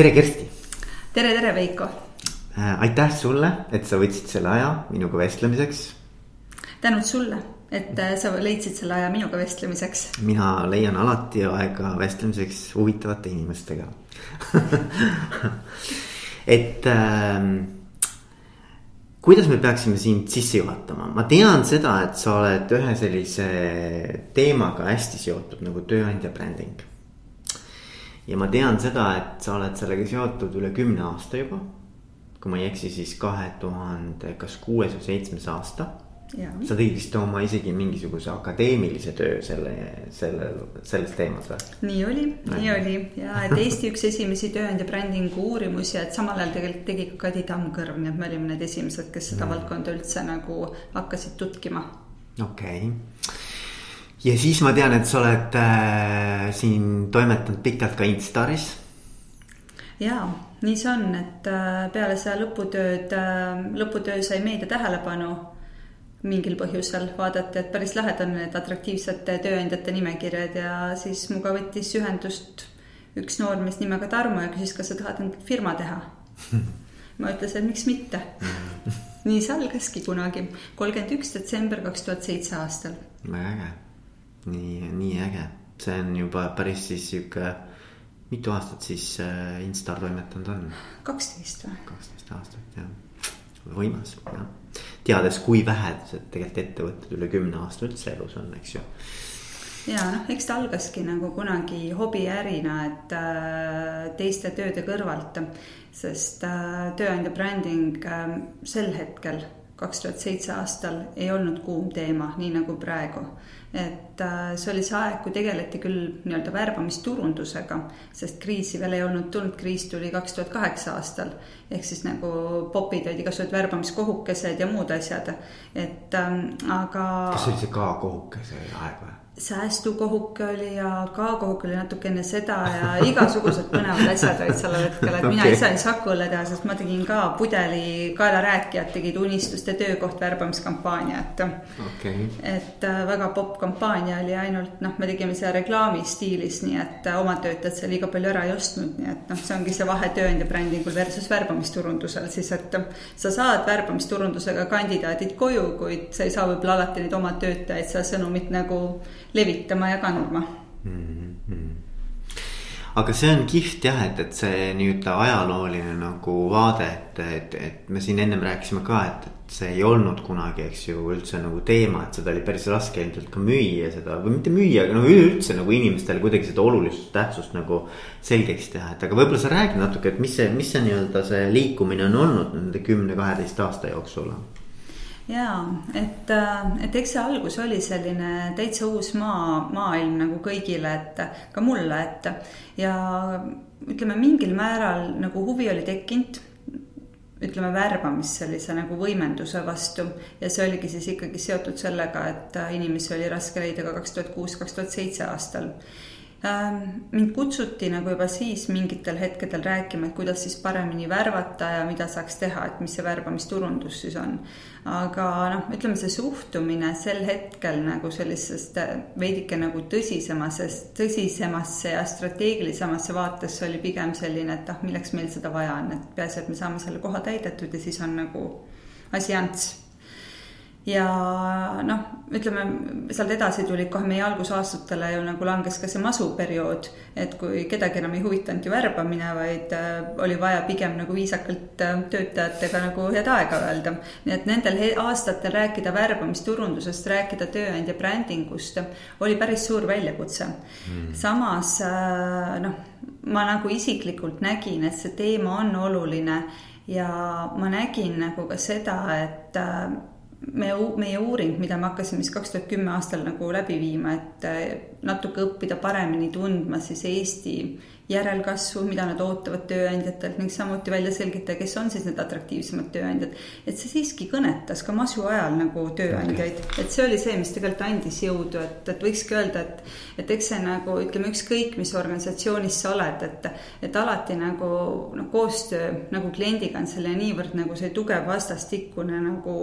tere, Kersti. tere, tere, Veiko. aitäh sulle, et sa võtsid selle aja minuga vestlemiseks. tänud sulle, et sa leidsid selle aja minuga vestlemiseks. mina leian alati aega vestlemiseks huvitavate inimestega et äh, kuidas me peaksime sind sisse juhatama, ma tean seda, et sa oled ühe sellise teemaga hästi seotud nagu tööandja bränding. Ja ma tean seda, et sa oled sellega seotud üle kümne aasta juba. kui ma ei eksi, siis kahe tuhande, kas kuues või seitsmes aasta sa tegid vist oma isegi mingisuguse akadeemilise töö selle, selle, selles teemas või? nii oli, nii oli ja et Eesti üks esimesi tööandja brändingu uurimusi, et samal ajal tegelikult tegi ka Kadi Tammkõrv, nii et me olime need esimesed, kes seda mm. valdkonda üldse nagu hakkasid tutkima. okei okay. Ja siis ma tean, et sa oled äh, siin toimetanud pikalt ka Instaris. ja, nii see on, et äh, peale seda lõputööd äh,, lõputöö sai meedia tähelepanu mingil põhjusel vaadati, et päris lahedad on need atraktiivsete tööandjate nimekirjad ja siis minuga võttis ühendust üks noormees nimega Tarmo ja küsis, kas sa tahad endale firma teha. ma ütlesin, et miks mitte. nii see algaski kunagi, kolmkümmend üks detsember kaks tuhat seitse aastal. väga äge, nii, nii äge, see on juba päris siis sihuke, mitu aastat siis äh, Instar toimetanud on? kaksteist või? kaksteist aastat jah, võimas jah. Teades, kui vähesed tegelikult ettevõtted üle kümne aasta üldse elus on, eks ju. Ja noh, eks ta algaski nagu kunagi hobiärina, et äh, teiste tööde kõrvalt, sest äh, tööandja bränding äh, sel hetkel, kaks tuhat seitse aastal, ei olnud kuum teema, nii nagu praegu et äh, see oli see aeg, kui tegeleti küll nii-öelda värbamisturundusega, sest kriisi veel ei olnud tulnud, kriis tuli kaks tuhat kaheksa aastal. ehk siis nagu popid olid igasugused värbamiskohukesed ja muud asjad, et ähm, aga. kas see oli see ka kohukese aeg või? Säästukohuke oli ja K-kohuke oli natuke enne seda ja igasugused põnevad asjad olid sellel hetkel, et okay. mina ise ei saku õlle teha, sest ma tegin ka pudeli kaelarääkijad tegid unistuste töökoht värbamiskampaaniat okay.. et äh, väga popp kampaania oli ainult noh, me tegime seda reklaami stiilis, nii et äh, oma töötajad seal liiga palju ära ei ostnud, nii et noh, see ongi see vahe tööandja brändingul versus värbamisturundusel siis, et sa saad värbamisturundusega kandidaadid koju, kuid sa ei saa võib-olla alati neid oma töötajaid seda sõnumit nagu levitama ja kandma mm. -hmm. aga see on kihvt jah, et, et see nii-öelda ajalooline nagu vaade, et, et, et me siin ennem rääkisime ka, et, et see ei olnud kunagi, eks ju, üldse nagu teema, et seda oli päris raske ilmselt ka müüa seda või mitte müüa, aga no üleüldse nagu inimestele kuidagi seda olulist tähtsust nagu selgeks teha, et aga võib-olla sa räägid natuke, et mis see, mis see nii-öelda see liikumine on olnud nende kümne, kaheteist aasta jooksul jaa, et, äh, et eks see algus oli selline täitsa uus maa, maailm nagu kõigile, et ka mulle, et ja ütleme, mingil määral nagu huvi oli tekkinud ütleme, värbamist sellise nagu võimenduse vastu. Ja see oligi siis ikkagi seotud sellega, et inimesi oli raske leida ka kaks tuhat kuus, kaks tuhat seitse aastal mind kutsuti nagu juba siis mingitel hetkedel rääkima, et kuidas siis paremini värvata ja mida saaks teha, et mis see värbamisturundus siis on. aga noh, ütleme see suhtumine sel hetkel nagu sellisest äh, veidike nagu tõsisemasse, tõsisemasse ja strateegilisemasse vaatesse oli pigem selline, et ah, milleks meil seda vaja on, et peaasi, et me saame selle koha täidetud ja siis on nagu asi ants ja noh, ütleme sealt edasi tulid kohe meie algusaastatele ju nagu langes ka see masuperiood, et kui kedagi enam ei huvitanud ju värbamine, vaid äh, oli vaja pigem nagu viisakalt äh, töötajatega nagu head aega öelda. nii et nendel aastatel rääkida värbamisturundusest, rääkida tööandja brändingust oli päris suur väljakutse mm.. samas äh, noh, ma nagu isiklikult nägin, et see teema on oluline ja ma nägin nagu ka seda, et me, meie uuring, mida me hakkasime siis kaks tuhat kümme aastal nagu läbi viima, et äh, natuke õppida paremini tundma siis Eesti järelkasvu, mida nad ootavad tööandjatelt ning samuti välja selgitada, kes on siis need atraktiivsemad tööandjad. et see siiski kõnetas ka masu ajal nagu tööandjaid, et see oli see, mis tegelikult andis jõudu, et, et võikski öelda, et, et eks see nagu ütleme, ükskõik mis organisatsioonis sa oled, et, et alati nagu noh, koostöö nagu kliendiga on selline niivõrd nagu see tugev vastastikune nagu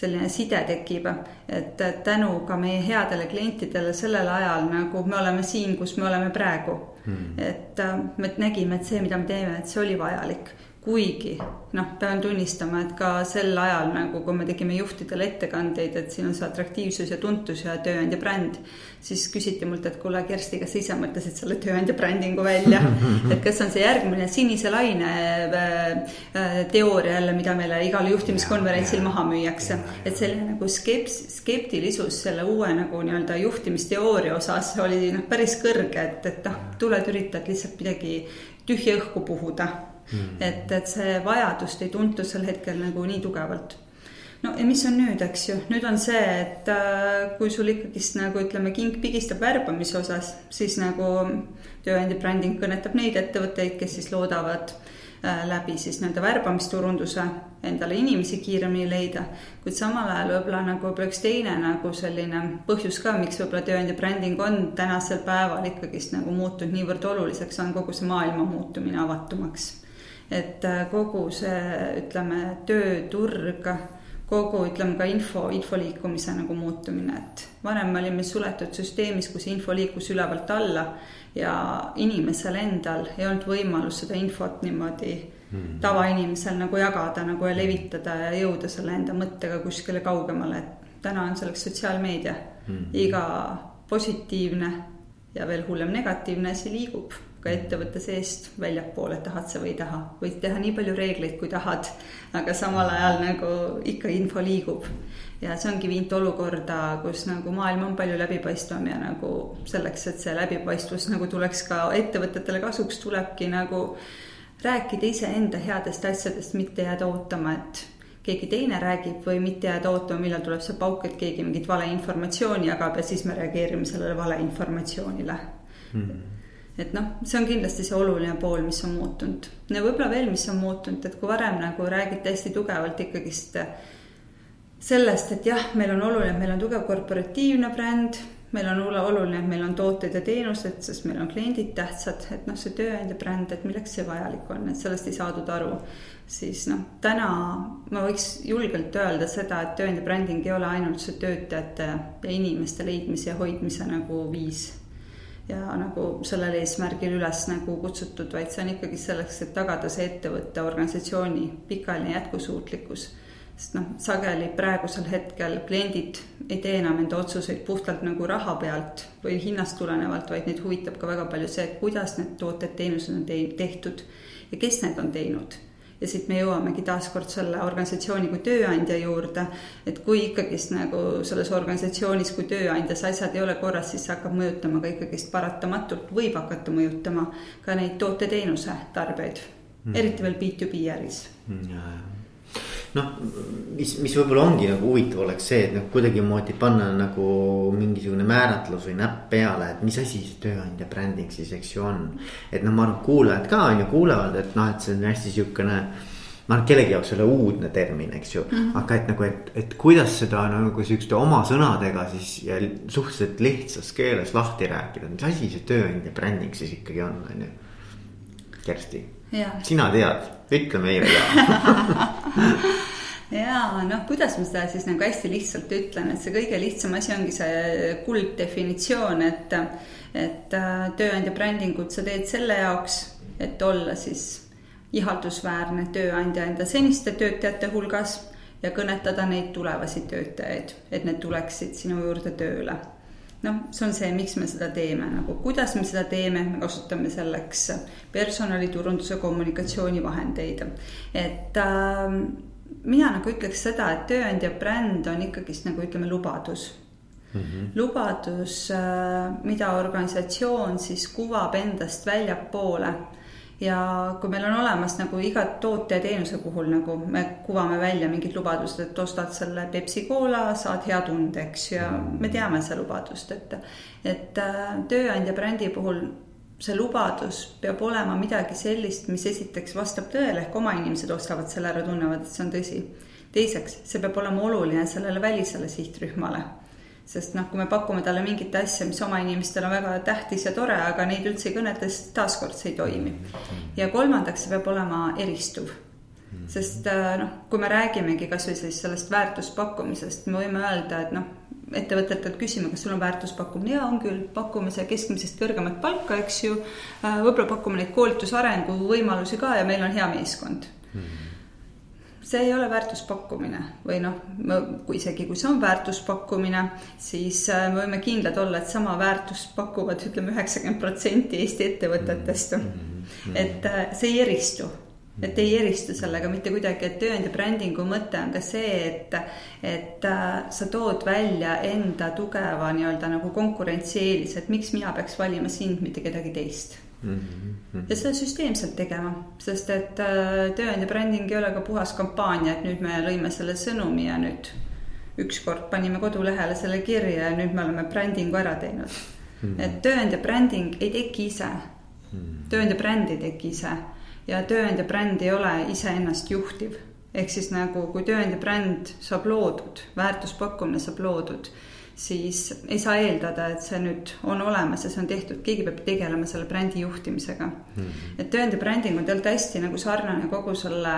selline side tekib, et tänu ka meie headele klientidele sellel ajal nagu me oleme siin, kus me oleme praegu. Mm.. et me nägime, et see, mida me teeme, et see oli vajalik kuigi noh, pean tunnistama, et ka sel ajal nagu, kui me tegime juhtidele ettekandeid, et siin on see atraktiivsus ja tuntus ja tööandja bränd, siis küsiti mult, et kuule, Kersti, kas sa ise mõtlesid selle tööandja brändingu välja, et kas on see järgmine sinise laine äh, äh, teooria jälle, mida meile igal juhtimiskonverentsil maha müüakse, et selline nagu skeps-, skeptilisus selle uue nagu nii-öelda juhtimisteooria osas oli noh, päris kõrge, et, et noh, tuled üritad lihtsalt midagi tühja õhku puhuda mm.. et, et see vajadust ei tuntud sel hetkel nagu nii tugevalt. no ja mis on nüüd, eks ju, nüüd on see, et äh, kui sul ikkagist nagu ütleme, king pigistab värbamise osas, siis nagu tööandja bränding kõnetab neid ettevõtteid, kes siis loodavad äh, läbi siis nii-öelda värbamisturunduse endale inimesi kiiremini leida. kuid samal ajal võib-olla nagu võib-olla üks teine nagu selline põhjus ka, miks võib-olla tööandja bränding on tänasel päeval ikkagist nagu muutunud niivõrd oluliseks, on kogu see maailma muutumine avatumaks et äh, kogu see, ütleme, tööturg, kogu, ütleme ka info, info liikumise nagu muutumine, et varem me olime suletud süsteemis, kus info liikus ülevalt alla ja inimesel endal ei olnud võimalus seda infot niimoodi mm. tavainimesel nagu jagada nagu ja levitada ja jõuda selle enda mõttega kuskile kaugemale, et täna on selleks sotsiaalmeedia. Mm.. iga positiivne ja veel hullem negatiivne asi liigub ka ettevõtte seest väljapoole, tahad sa või ei taha. võid teha nii palju reegleid, kui tahad, aga samal ajal nagu ikka info liigub. ja see ongi viinud olukorda, kus nagu maailm on palju läbipaistvam ja nagu selleks, et see läbipaistvus nagu tuleks ka ettevõtetele kasuks, tulebki nagu rääkida iseenda headest asjadest, mitte jääda ootama, et keegi teine räägib või mitte jääda ootama, millal tuleb see pauk, et keegi mingit valeinformatsiooni jagab ja siis me reageerime sellele valeinformatsioonile hmm et noh, see on kindlasti see oluline pool, mis on muutunud. ja võib-olla veel, mis on muutunud, et kui varem nagu räägiti hästi tugevalt ikkagist sellest, et jah, meil on oluline, et meil on tugev korporatiivne bränd, meil on oluline, et meil on tooted ja teenused, sest meil on kliendid tähtsad, et noh, see tööandja bränd, et milleks see vajalik on, et sellest ei saadud aru. siis noh, täna ma võiks julgelt öelda seda, et tööandja bränding ei ole ainult see töötajate ja inimeste leidmise ja hoidmise nagu viis ja nagu sellel eesmärgil üles nagu kutsutud, vaid see on ikkagi selleks, et tagada see ettevõtte, organisatsiooni pikaajaline jätkusuutlikkus. sest noh, sageli praegusel hetkel kliendid ei tee enam enda otsuseid puhtalt nagu raha pealt või hinnast tulenevalt, vaid neid huvitab ka väga palju see, et kuidas need tooted-teenused on tehtud ja kes need on teinud ja siit me jõuamegi taaskord selle organisatsiooni kui tööandja juurde. et kui ikkagist nagu selles organisatsioonis kui tööandjas asjad ei ole korras, siis see hakkab mõjutama ka ikkagist paratamatult, võib hakata mõjutama ka neid toote-teenuse tarbijaid mm., eriti veel B2B äris mm,. Noh, mis, mis võib-olla ongi nagu huvitav oleks see, et noh, kuidagimoodi panna nagu mingisugune määratlus või näpp peale, et mis asi see tööandja bränding siis, eks ju on. et noh, ma arvan, kuulajad ka on ju kuulevad, et noh, et see on hästi sihukene ma arvan, kellegi jaoks ei ole uudne termin, eks ju mm, -hmm. aga et nagu, et, et kuidas seda nagu sihukeste oma sõnadega siis ja suhteliselt lihtsas keeles lahti rääkida, mis asi see tööandja bränding siis ikkagi on, on ju. Kersti, sina tead, ütle meile ka ja noh, kuidas ma seda siis nagu hästi lihtsalt ütlen, et see kõige lihtsam asi ongi see kulddefinitsioon, et, et äh, tööandja brändingut sa teed selle jaoks, et olla siis ihaldusväärne tööandja enda seniste töötajate hulgas ja kõnetada neid tulevasi töötajaid, et need tuleksid sinu juurde tööle. Noh, see on see, miks me seda teeme, nagu kuidas me seda teeme, me kasutame selleks personaliturunduse kommunikatsioonivahendeid, et äh, mina nagu ütleks seda, et tööandja bränd on ikkagist nagu ütleme, lubadus mm. -hmm. lubadus, äh, mida organisatsioon siis kuvab endast väljapoole. Ja kui meil on olemas nagu iga toote ja teenuse puhul nagu me kuvame välja mingid lubadused, et ostad selle Pepsi Cola, saad hea tunde, eks ju, ja me teame seda lubadust, et. et äh, tööandja brändi puhul see lubadus peab olema midagi sellist, mis esiteks vastab tõele, ehk oma inimesed ostavad selle ära, tunnevad, et see on tõsi. teiseks, see peab olema oluline sellele välisele sihtrühmale. Sest noh, kui me pakume talle mingit asja, mis oma inimestele on väga tähtis ja tore, aga neid üldse ei kõneta, siis taaskord see ei toimi. ja kolmandaks, see peab olema eristuv Mm. sest äh, noh, kui me räägimegi kasvõi siis sellest väärtuspakkumisest, me võime öelda, et noh, ettevõtetelt küsime, kas sul on väärtuspakkumine ja on küll, pakume see keskmisest kõrgemat palka, eks ju. Äh, võib-olla pakume neid koolitusarengu võimalusi ka ja meil on hea meeskond mm see ei ole väärtuspakkumine või noh, kui isegi, kui see on väärtuspakkumine, siis äh, me võime kindlad olla, et sama väärtust pakuvad, ütleme, üheksakümmend protsenti Eesti ettevõtetest mm. -hmm. et see ei eristu et ei eristu sellega mitte kuidagi, et tööandja brändingu mõte on ka see, et, et äh, sa tood välja enda tugeva nii-öelda nagu konkurentsieelise, et miks mina peaks valima sind, mitte kedagi teist. Ja seda süsteemselt tegema, sest et äh, tööandja bränding ei ole ka puhas kampaania, et nüüd me lõime selle sõnumi ja nüüd ükskord panime kodulehele selle kirja ja nüüd me oleme brändingu ära teinud mm. -hmm. et tööandja bränding ei teki ise mm. -hmm. tööandja bränd ei teki ise ja tööandja bränd ei ole iseennast juhtiv. ehk siis nagu, kui tööandja bränd saab loodud, väärtuspakkumine saab loodud, siis ei saa eeldada, et see nüüd on olemas ja see on tehtud, keegi peab tegelema selle brändi juhtimisega mm. -hmm. et tööandja bränding on tegelikult hästi nagu sarnane kogu selle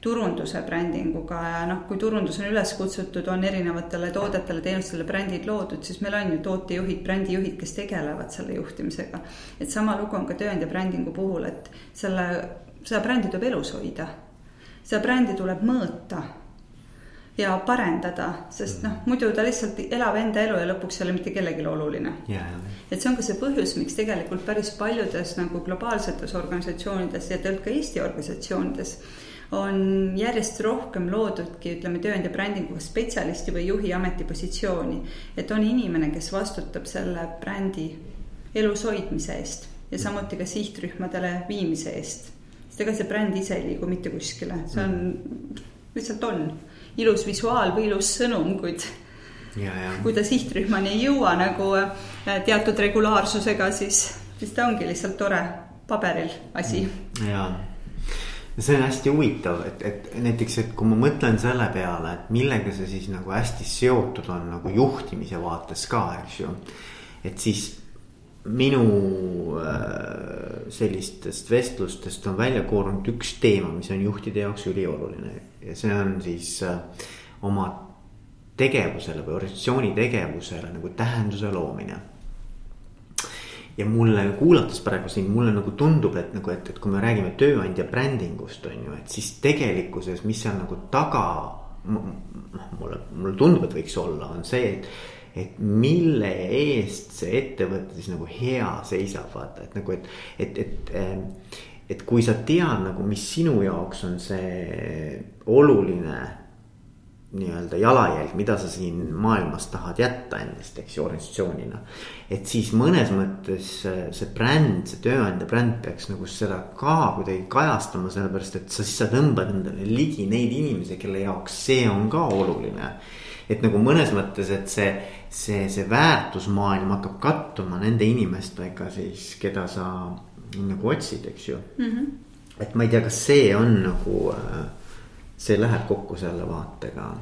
turunduse brändinguga ja noh, kui turundus on üles kutsutud, on erinevatele toodetele, teenustele brändid loodud, siis meil on ju tootejuhid, brändijuhid, kes tegelevad selle juhtimisega. et sama lugu on ka tööandja brändingu puhul, et selle seda brändi tuleb elus hoida. seda brändi tuleb mõõta ja parendada, sest noh, muidu ta lihtsalt elab enda elu ja lõpuks ei ole mitte kellelegi oluline. Yeah.. et see on ka see põhjus, miks tegelikult päris paljudes nagu globaalsetes organisatsioonides ja tegelikult ka Eesti organisatsioonides on järjest rohkem loodudki, ütleme, tööandja brändinguga spetsialisti või juhi ametipositsiooni. et on inimene, kes vastutab selle brändi elus hoidmise eest ja samuti ka sihtrühmadele viimise eest. Sest ega see bränd ise ei liigu mitte kuskile, see on, lihtsalt on ilus visuaal või ilus sõnum, kuid ja, ja. kui ta sihtrühmani ei jõua nagu äh, teatud regulaarsusega, siis, siis ta ongi lihtsalt tore paberil asi. ja, see on hästi huvitav, et, et näiteks, et kui ma mõtlen selle peale, et millega see siis nagu hästi seotud on nagu juhtimise vaates ka, eks ju. et siis minu äh, sellistest vestlustest on välja koorunud üks teema, mis on juhtide jaoks ülioluline ja see on siis äh, oma tegevusele või organisatsiooni tegevusele nagu tähenduse loomine. ja mulle kuulates praegu siin, mulle nagu tundub, et nagu, et, et kui me räägime tööandja brändingust on ju, et siis tegelikkuses, mis seal nagu taga. mulle, mulle tundub, et võiks olla, on see, et et mille eest see ettevõte siis nagu hea seisab, vaata, et nagu, et, et, et. Et kui sa tead nagu, mis sinu jaoks on see oluline nii-öelda jalajälg, mida sa siin maailmas tahad jätta endast, eks ju, organisatsioonina. et siis mõnes mõttes see bränd, see tööandja bränd peaks nagu seda ka kuidagi kajastama, sellepärast et sa siis sa tõmbad endale ligi neid inimesi, kelle jaoks see on ka oluline et nagu mõnes mõttes, et see, see, see väärtusmaailm hakkab kattuma nende inimestega siis, keda sa nagu otsid, eks ju mm. -hmm. et ma ei tea, kas see on nagu, äh, see läheb kokku selle vaatega.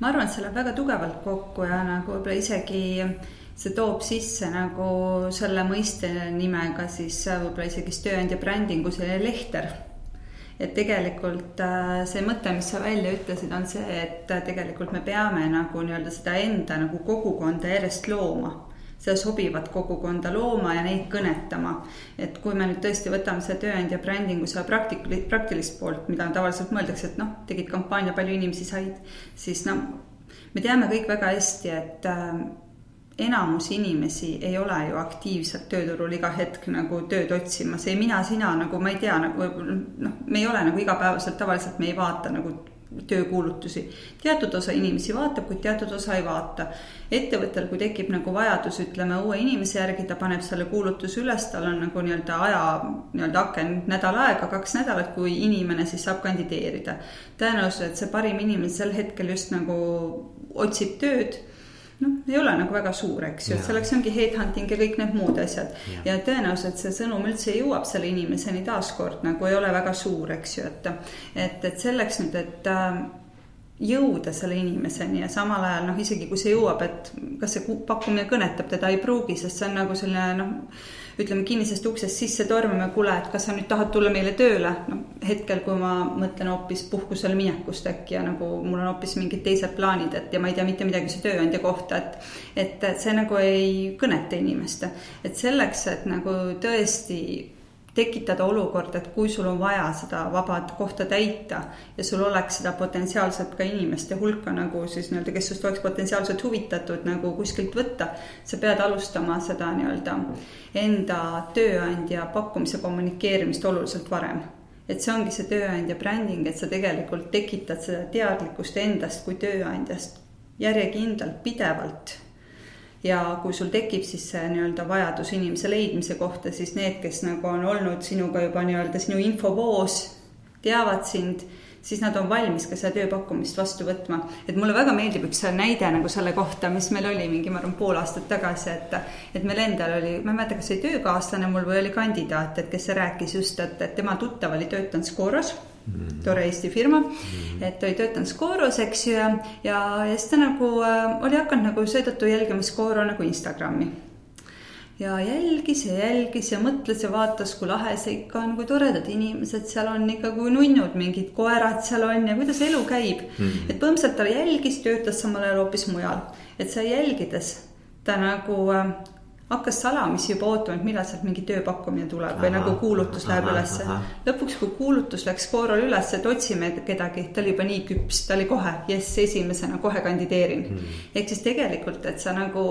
ma arvan, et see läheb väga tugevalt kokku ja nagu võib-olla isegi see toob sisse nagu selle mõiste nimega siis võib-olla isegi tööandja brändingu selline lehter et tegelikult äh, see mõte, mis sa välja ütlesid, on see, et äh, tegelikult me peame nagu nii-öelda seda enda nagu kogukonda järjest looma seda sobivat kogukonda looma ja neid kõnetama. et kui me nüüd tõesti võtame selle tööandja brändingu, seda praktik-, praktilist poolt, mida tavaliselt mõeldakse, et noh, tegid kampaania, palju inimesi said, siis noh, me teame kõik väga hästi, et äh, enamus inimesi ei ole ju aktiivselt tööturul iga hetk nagu tööd otsimas, ei mina, sina nagu ma ei tea nagu noh, me ei ole nagu igapäevaselt tavaliselt me ei vaata nagu töökuulutusi. teatud osa inimesi vaatab, kuid teatud osa ei vaata. ettevõttel, kui tekib nagu vajadus, ütleme uue inimese järgi, ta paneb selle kuulutuse üles, tal on nagu nii-öelda aja nii-öelda aken nädal aega, kaks nädalat, kui inimene siis saab kandideerida. tõenäosus, et see parim inimene sel hetkel just nagu otsib tööd noh, ei ole nagu väga suur, eks ju, et selleks ongi headhunting ja kõik need muud asjad. ja tõenäoliselt see sõnum üldse jõuab selle inimeseni taaskord nagu ei ole väga suur, eks ju, et. et, et selleks nüüd, et äh, jõuda selle inimeseni ja samal ajal noh, isegi kui see jõuab, et kas see pakkumine kõnetab teda, ei pruugi, sest see on nagu selline noh ütleme kinnisest uksest sisse tormama, kuule, et kas sa nüüd tahad tulla meile tööle. no hetkel, kui ma mõtlen hoopis puhkusele minekust äkki ja nagu mul on hoopis mingid teised plaanid, et ja ma ei tea mitte midagi su tööandja kohta, et. et, et see nagu ei kõneta inimest, et selleks, et nagu tõesti tekitada olukorda, et kui sul on vaja seda vaba kohta täita ja sul oleks seda potentsiaalselt ka inimeste hulka nagu siis nii-öelda, kes sinust oleks potentsiaalselt huvitatud nagu kuskilt võtta. sa pead alustama seda nii-öelda enda tööandja pakkumise kommunikeerimist oluliselt varem et see ongi see tööandja bränding, et sa tegelikult tekitad seda teadlikkust endast kui tööandjast järjekindlalt, pidevalt ja kui sul tekib siis see nii-öelda vajadus inimese leidmise kohta, siis need, kes nagu on olnud sinuga juba nii-öelda sinu infovoos, teavad sind, siis nad on valmis ka seda tööpakkumist vastu võtma. et mulle väga meeldib üks näide nagu selle kohta, mis meil oli mingi, ma arvan, pool aastat tagasi, et et meil endal oli, ma ei mäleta, kas see töökaaslane mul või oli kandidaat, et kes rääkis just, et, et tema tuttav oli töötanud Scoros Mm. tore Eesti firma mm., et oli töötanud Scoros, eks ju, ja, ja, ja siis ta nagu äh, oli hakanud nagu seetõttu jälgima Scoro nagu Instagrami. ja jälgis ja jälgis ja mõtles ja vaatas, kui lahe see ikka on, kui toredad inimesed seal on ikka, kui nunnud, mingid koerad seal on ja kuidas elu käib mm.. et põhimõtteliselt ta jälgis, töötas samal ajal hoopis mujal, et sa jälgides ta nagu äh, hakkas salamisi juba ootama, et millal sealt mingi tööpakkumine tuleb või aha, nagu kuulutus läheb ülesse. lõpuks, kui kuulutus läks Coral üles, et otsime kedagi, ta oli juba nii küps, ta oli kohe, jess, esimesena kohe kandideerin. Hmm.. ehk siis tegelikult, et sa nagu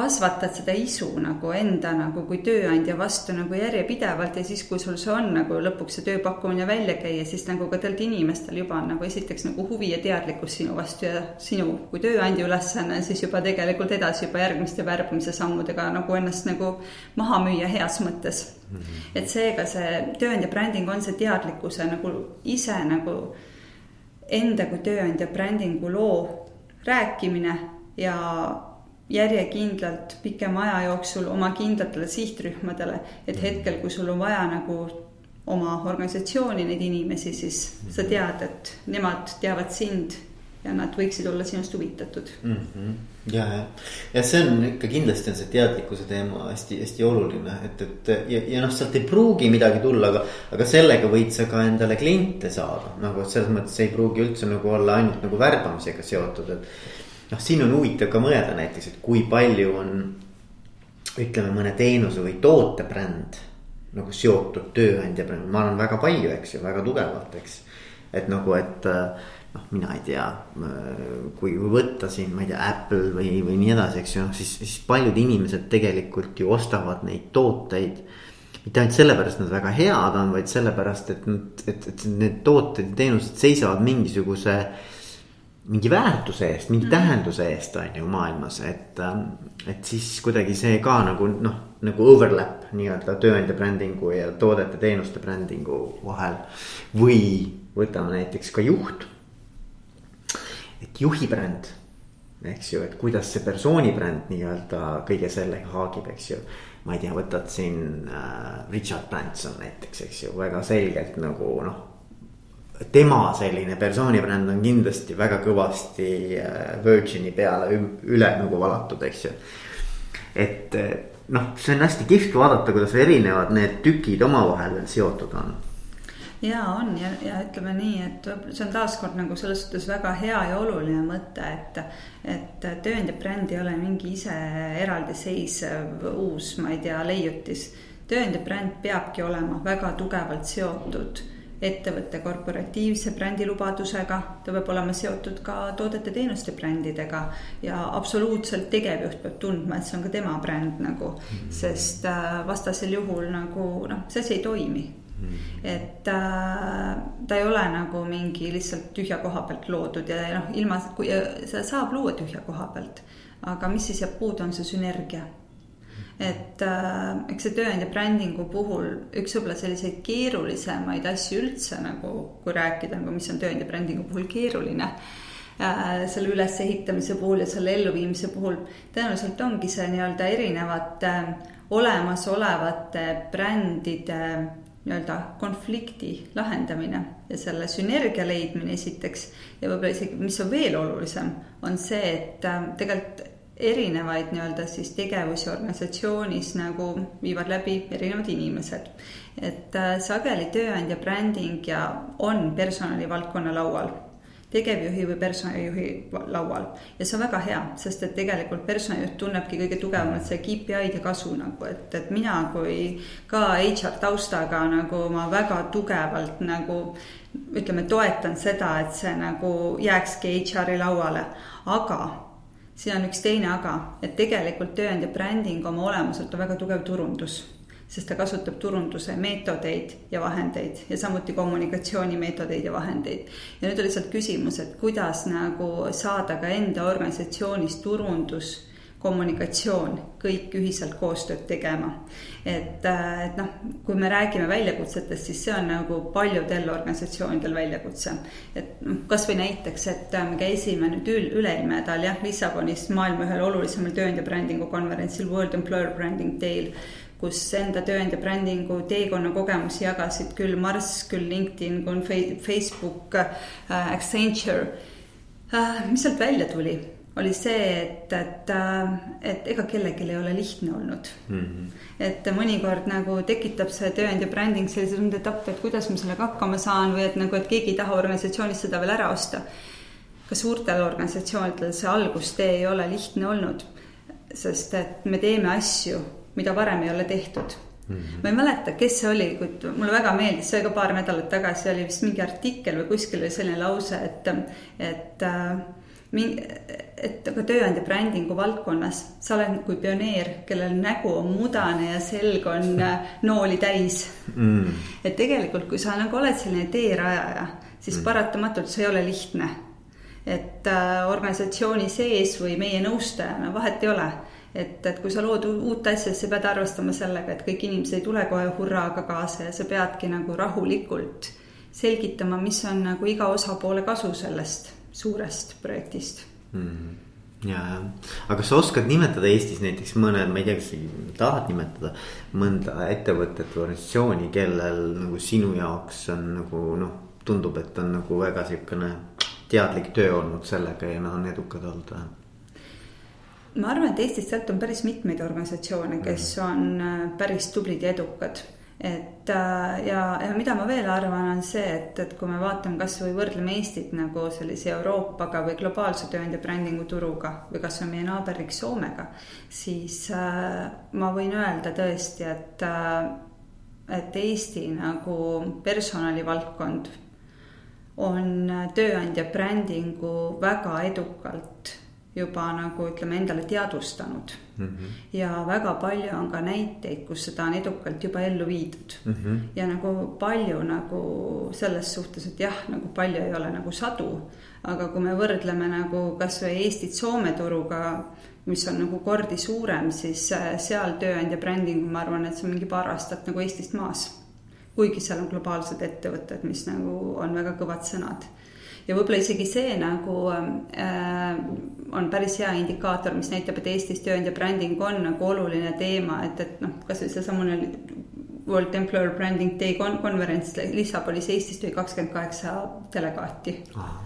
kasvatad seda isu nagu enda nagu kui tööandja vastu nagu järjepidevalt ja siis, kui sul see on nagu lõpuks see tööpakkumine välja käia, siis nagu ka tegelikult inimestel juba on nagu esiteks nagu huvi ja teadlikkus sinu vastu ja sinu kui tööandja ülesanne siis juba tegelikult edasi juba järgmiste värbamise sammudega nagu ennast nagu maha müüa heas mõttes mm. -hmm. et seega see tööandja bränding on see teadlikkuse nagu ise nagu enda kui tööandja brändingu loo rääkimine ja järjekindlalt pikema aja jooksul oma kindlatele sihtrühmadele, et mhm. hetkel, kui sul on vaja nagu oma organisatsiooni neid inimesi, siis sa mhm. tead, et nemad teavad sind ja nad võiksid olla sinust huvitatud mm. -hmm. ja, ja, ja see on ikka kindlasti on see teadlikkuse teema hästi-hästi oluline, et, et ja, ja noh, sealt ei pruugi midagi tulla, aga. aga sellega võid sa ka endale kliente saada, nagu selles mõttes ei pruugi üldse nagu olla ainult nagu värbamisega seotud, et noh, siin on huvitav ka mõelda näiteks, et kui palju on ütleme, mõne teenuse või toote bränd nagu seotud tööandja bränd, ma arvan väga palju, eks ju, väga tugevalt, eks. et nagu, et noh, mina ei tea, kui võtta siin, ma ei tea, Apple või, või nii edasi, eks ju, noh siis, siis paljud inimesed tegelikult ju ostavad neid tooteid mitte ainult sellepärast nad väga head on, vaid sellepärast, et nad, et, et need tooted ja teenused seisavad mingisuguse äh, mingi väärtuse eest, mingi mm. tähenduse eest on ju maailmas, et. Ähm, et siis kuidagi see ka nagu noh, nagu overlap nii-öelda tööandja brändingu ja toodete-teenuste brändingu vahel. või võtame näiteks ka juht. et juhi bränd, eks ju, et kuidas see persooni bränd nii-öelda kõige sellega haagib, eks ju ma ei tea, võtad siin äh, Richard Branson näiteks, eks ju, väga selgelt nagu noh tema selline persoonibränd on kindlasti väga kõvasti äh, Virgini peale üle nagu valatud, eks ju. et äh, noh, see on hästi kihvt vaadata, kuidas erinevad need tükid omavahel seotud on ja on ja, ja ütleme nii, et see on taaskord nagu selles suhtes väga hea ja oluline mõte, et. et tööandja bränd ei ole mingi ise eraldiseisev uus, ma ei tea, leiutis. tööandja bränd peabki olema väga tugevalt seotud ettevõtte korporatiivse brändilubadusega, ta peab olema seotud ka toodete-teenuste brändidega ja absoluutselt tegevjuht peab tundma, et see on ka tema bränd nagu mm, -hmm. sest äh, vastasel juhul nagu noh, see asi ei toimi. -hmm. et äh, ta ei ole nagu mingi lihtsalt tühja koha pealt loodud ja noh, ilma, kui seda saab luua tühja koha pealt, aga mis siis jääb puudu, on see sünergia et äh, eks see tööandja brändingu puhul üks võib-olla selliseid keerulisemaid asju üldse nagu, kui rääkida nagu, mis on tööandja brändingu puhul keeruline äh,. selle ülesehitamise puhul ja selle elluviimise puhul tõenäoliselt ongi see nii-öelda erinevate äh, olemasolevate brändide nii-öelda konflikti lahendamine ja selle sünergia leidmine esiteks. ja võib-olla isegi, mis on veel olulisem, on see, et äh, tegelikult erinevaid nii-öelda siis tegevusi organisatsioonis nagu viivad läbi erinevad inimesed. et äh, sageli tööandja bränding ja on personalivaldkonna laual tegevjuhi või personalijuhi laual. ja see on väga hea, sest et tegelikult personalijuht tunnebki kõige tugevamalt see KPI-d ja kasu nagu, et, et mina kui ka HR taustaga nagu ma väga tugevalt nagu ütleme, toetan seda, et see nagu jääkski HR-i lauale, aga siin on üks teine aga, et tegelikult tööandja bränding oma olemuselt on väga tugev turundus sest ta kasutab turunduse meetodeid ja vahendeid ja samuti kommunikatsioonimeetodeid ja vahendeid. ja nüüd on lihtsalt küsimus, et kuidas nagu saada ka enda organisatsioonis turundus kommunikatsioon, kõik ühiselt koostööd tegema. et, äh, et noh, kui me räägime väljakutsetest, siis see on nagu paljudel organisatsioonidel väljakutse. et noh, kasvõi näiteks, et äh, me käisime nüüd ül, üle-eelmine nädal jah, Lissabonis maailma ühel olulisemal tööandja brändingu konverentsil World Employer Branding Day'l kus enda tööandja brändingu teekonna kogemusi jagasid küll Marss, küll LinkedIn, küll Facebook äh,, Accenture äh,. mis sealt välja tuli, oli see, et, et, äh, et ega kellelgi ei ole lihtne olnud mm. -hmm. et mõnikord nagu tekitab see tööandja bränding sellise tunde, et appi, et kuidas ma sellega hakkama saan või et nagu, et keegi ei taha organisatsioonist seda veel ära osta. ka suurtel organisatsioonidel see algustee ei ole lihtne olnud, sest et me teeme asju mida varem ei ole tehtud Mm -hmm. ma ei mäleta, kes see oli, kuid mulle väga meeldis, see oli ka paar nädalat tagasi oli vist mingi artikkel või kuskil oli selline lause, et, et äh, et aga tööandja brändingu valdkonnas sa oled kui pioneer, kellel nägu on mudane ja selg on äh, nooli täis mm.. et tegelikult, kui sa nagu oled selline teerajaja, siis mm. paratamatult see ei ole lihtne. et äh, organisatsiooni sees või meie nõustajana vahet ei ole et, et kui sa lood uut asja, siis sa pead arvestama sellega, et kõik inimesed ei tule kohe hurraaga kaasa ja sa peadki nagu rahulikult selgitama, mis on nagu iga osapoole kasu sellest suurest projektist mm. -hmm ja, ja, aga kas sa oskad nimetada Eestis näiteks mõned, ma ei tea, kas tahad nimetada mõnda ettevõtet või organisatsiooni, kellel nagu sinu jaoks on nagu noh, tundub, et on nagu väga sihukene teadlik töö olnud sellega ja nad on edukad olnud või? ma arvan, et Eestis sealt on päris mitmeid organisatsioone, kes mhm. on äh, päris tublid ja edukad et äh, ja, ja mida ma veel arvan, on see, et, et kui me vaatame kasvõi võrdleme Eestit nagu sellise Euroopaga või globaalse tööandja brändingu turuga või kasvõi meie naaberriik Soomega, siis äh, ma võin öelda tõesti, et äh,, et Eesti nagu personalivaldkond on tööandja brändingu väga edukalt juba nagu ütleme endale teadvustanud mm. -hmm. ja väga palju on ka näiteid, kus seda on edukalt juba ellu viidud mm. -hmm. ja nagu palju nagu selles suhtes, et jah, nagu palju ei ole nagu sadu. aga kui me võrdleme nagu kasvõi Eestit Soome turuga, mis on nagu kordi suurem, siis äh, seal tööandja bränding, ma arvan, et see on mingi paar aastat nagu Eestist maas. kuigi seal on globaalsed ettevõtted, mis nagu on väga kõvad sõnad ja võib-olla isegi see nagu äh, on päris hea indikaator, mis näitab, et Eestis tööandja bränding on nagu oluline teema, et, et noh, kasvõi seesamune World Employer Branding Day konverents Lissabonis Eestis tuli kakskümmend kaheksa delegaati. Äh,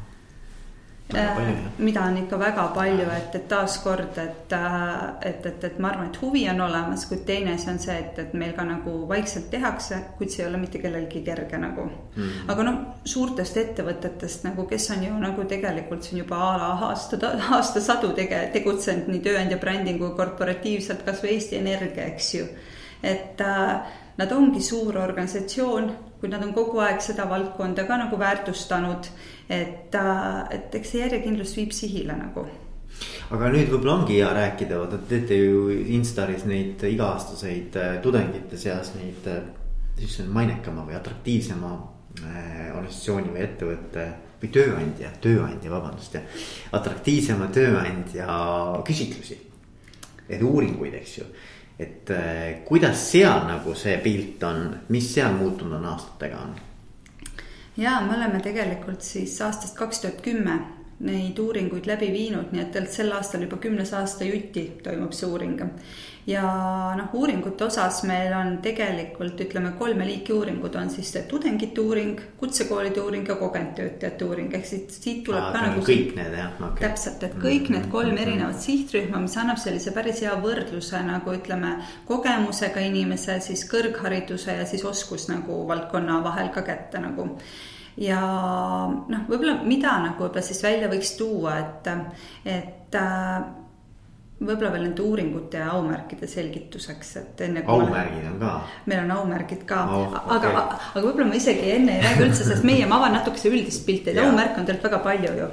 mida on ikka väga palju, et, et taaskord, et, äh, et, et, et ma arvan, et huvi on olemas, kuid teine asi on see, et, et meil ka nagu vaikselt tehakse, kuid see ei ole mitte kellelgi kerge nagu mm. -hmm. aga noh, suurtest ettevõtetest nagu, kes on ju nagu tegelikult siin juba a la aasta, aastasadu tege-, tegutsenud nii tööandja brändingu korporatiivselt, kasvõi Eesti Energia, eks ju. et äh, nad ongi suur organisatsioon, kuid nad on kogu aeg seda valdkonda ka nagu väärtustanud et, äh, et eks see järjekindlus viib sihile nagu aga nüüd võib-olla ongi hea rääkida, vaata te teete ju Instaris neid iga-aastaseid äh, tudengite seas neid, siis äh, mainekama või atraktiivsema organisatsiooni või ettevõtte või tööandja, tööandja, vabandust, atraktiivsema tööandja küsitlusi, neid uuringuid, eks ju. et kuidas seal nagu see pilt on, mis seal muutunud on aastatega on? Ja me oleme tegelikult siis aastast kaks tuhat kümme neid uuringuid läbi viinud, nii et sel aastal juba kümnes aasta jutti toimub see uuring ja noh, uuringute osas meil on tegelikult ütleme, kolme liiki uuringud on siis tudengite uuring, kutsekoolide uuring ja kogenud töötajate uuring, ehk siis siit tuleb Aa, ka nagu. kõik need jah okay., täpselt, et kõik need kolm mm -hmm. erinevat sihtrühma, mis annab sellise päris hea võrdluse nagu ütleme, kogemusega inimese, siis kõrghariduse ja siis oskus nagu valdkonna vahel ka kätte nagu ja noh, võib-olla mida nagu võib-olla siis välja võiks tuua, et, et äh, võib-olla veel nende uuringute ja aumärkide selgituseks, et enne. aumärgid on ka? meil on aumärgid ka oh,, okay. aga, aga võib-olla ma isegi enne ei räägi üldse, sest meie, ma avan natukese üldist pilti, et aumärke on tegelikult väga palju ju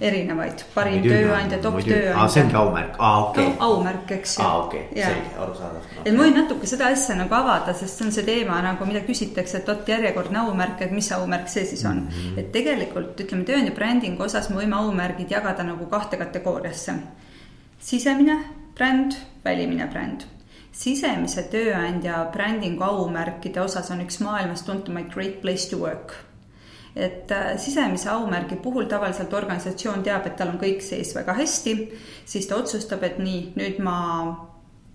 erinevaid, parim tööandja, top tööandja. aa, see ongi aumärk, aa okei okay. aumärk, eks ju. aa okei okay., selge, arusaadav. et ma võin natuke seda asja nagu avada, sest see on see teema nagu, mida küsitakse, et vot järjekordne aumärk, et mis aumärk see siis on mm. -hmm. et tegelikult ütleme, tööandja brändingu osas me võime aumärgid jagada nagu kahte kategooriasse sisemine bränd, välimine bränd. sisemise tööandja brändingu aumärkide osas on üks maailmas tuntumaid Great Place to Work et äh, sisemise aumärgi puhul tavaliselt organisatsioon teab, et tal on kõik sees väga hästi, siis ta otsustab, et nii, nüüd ma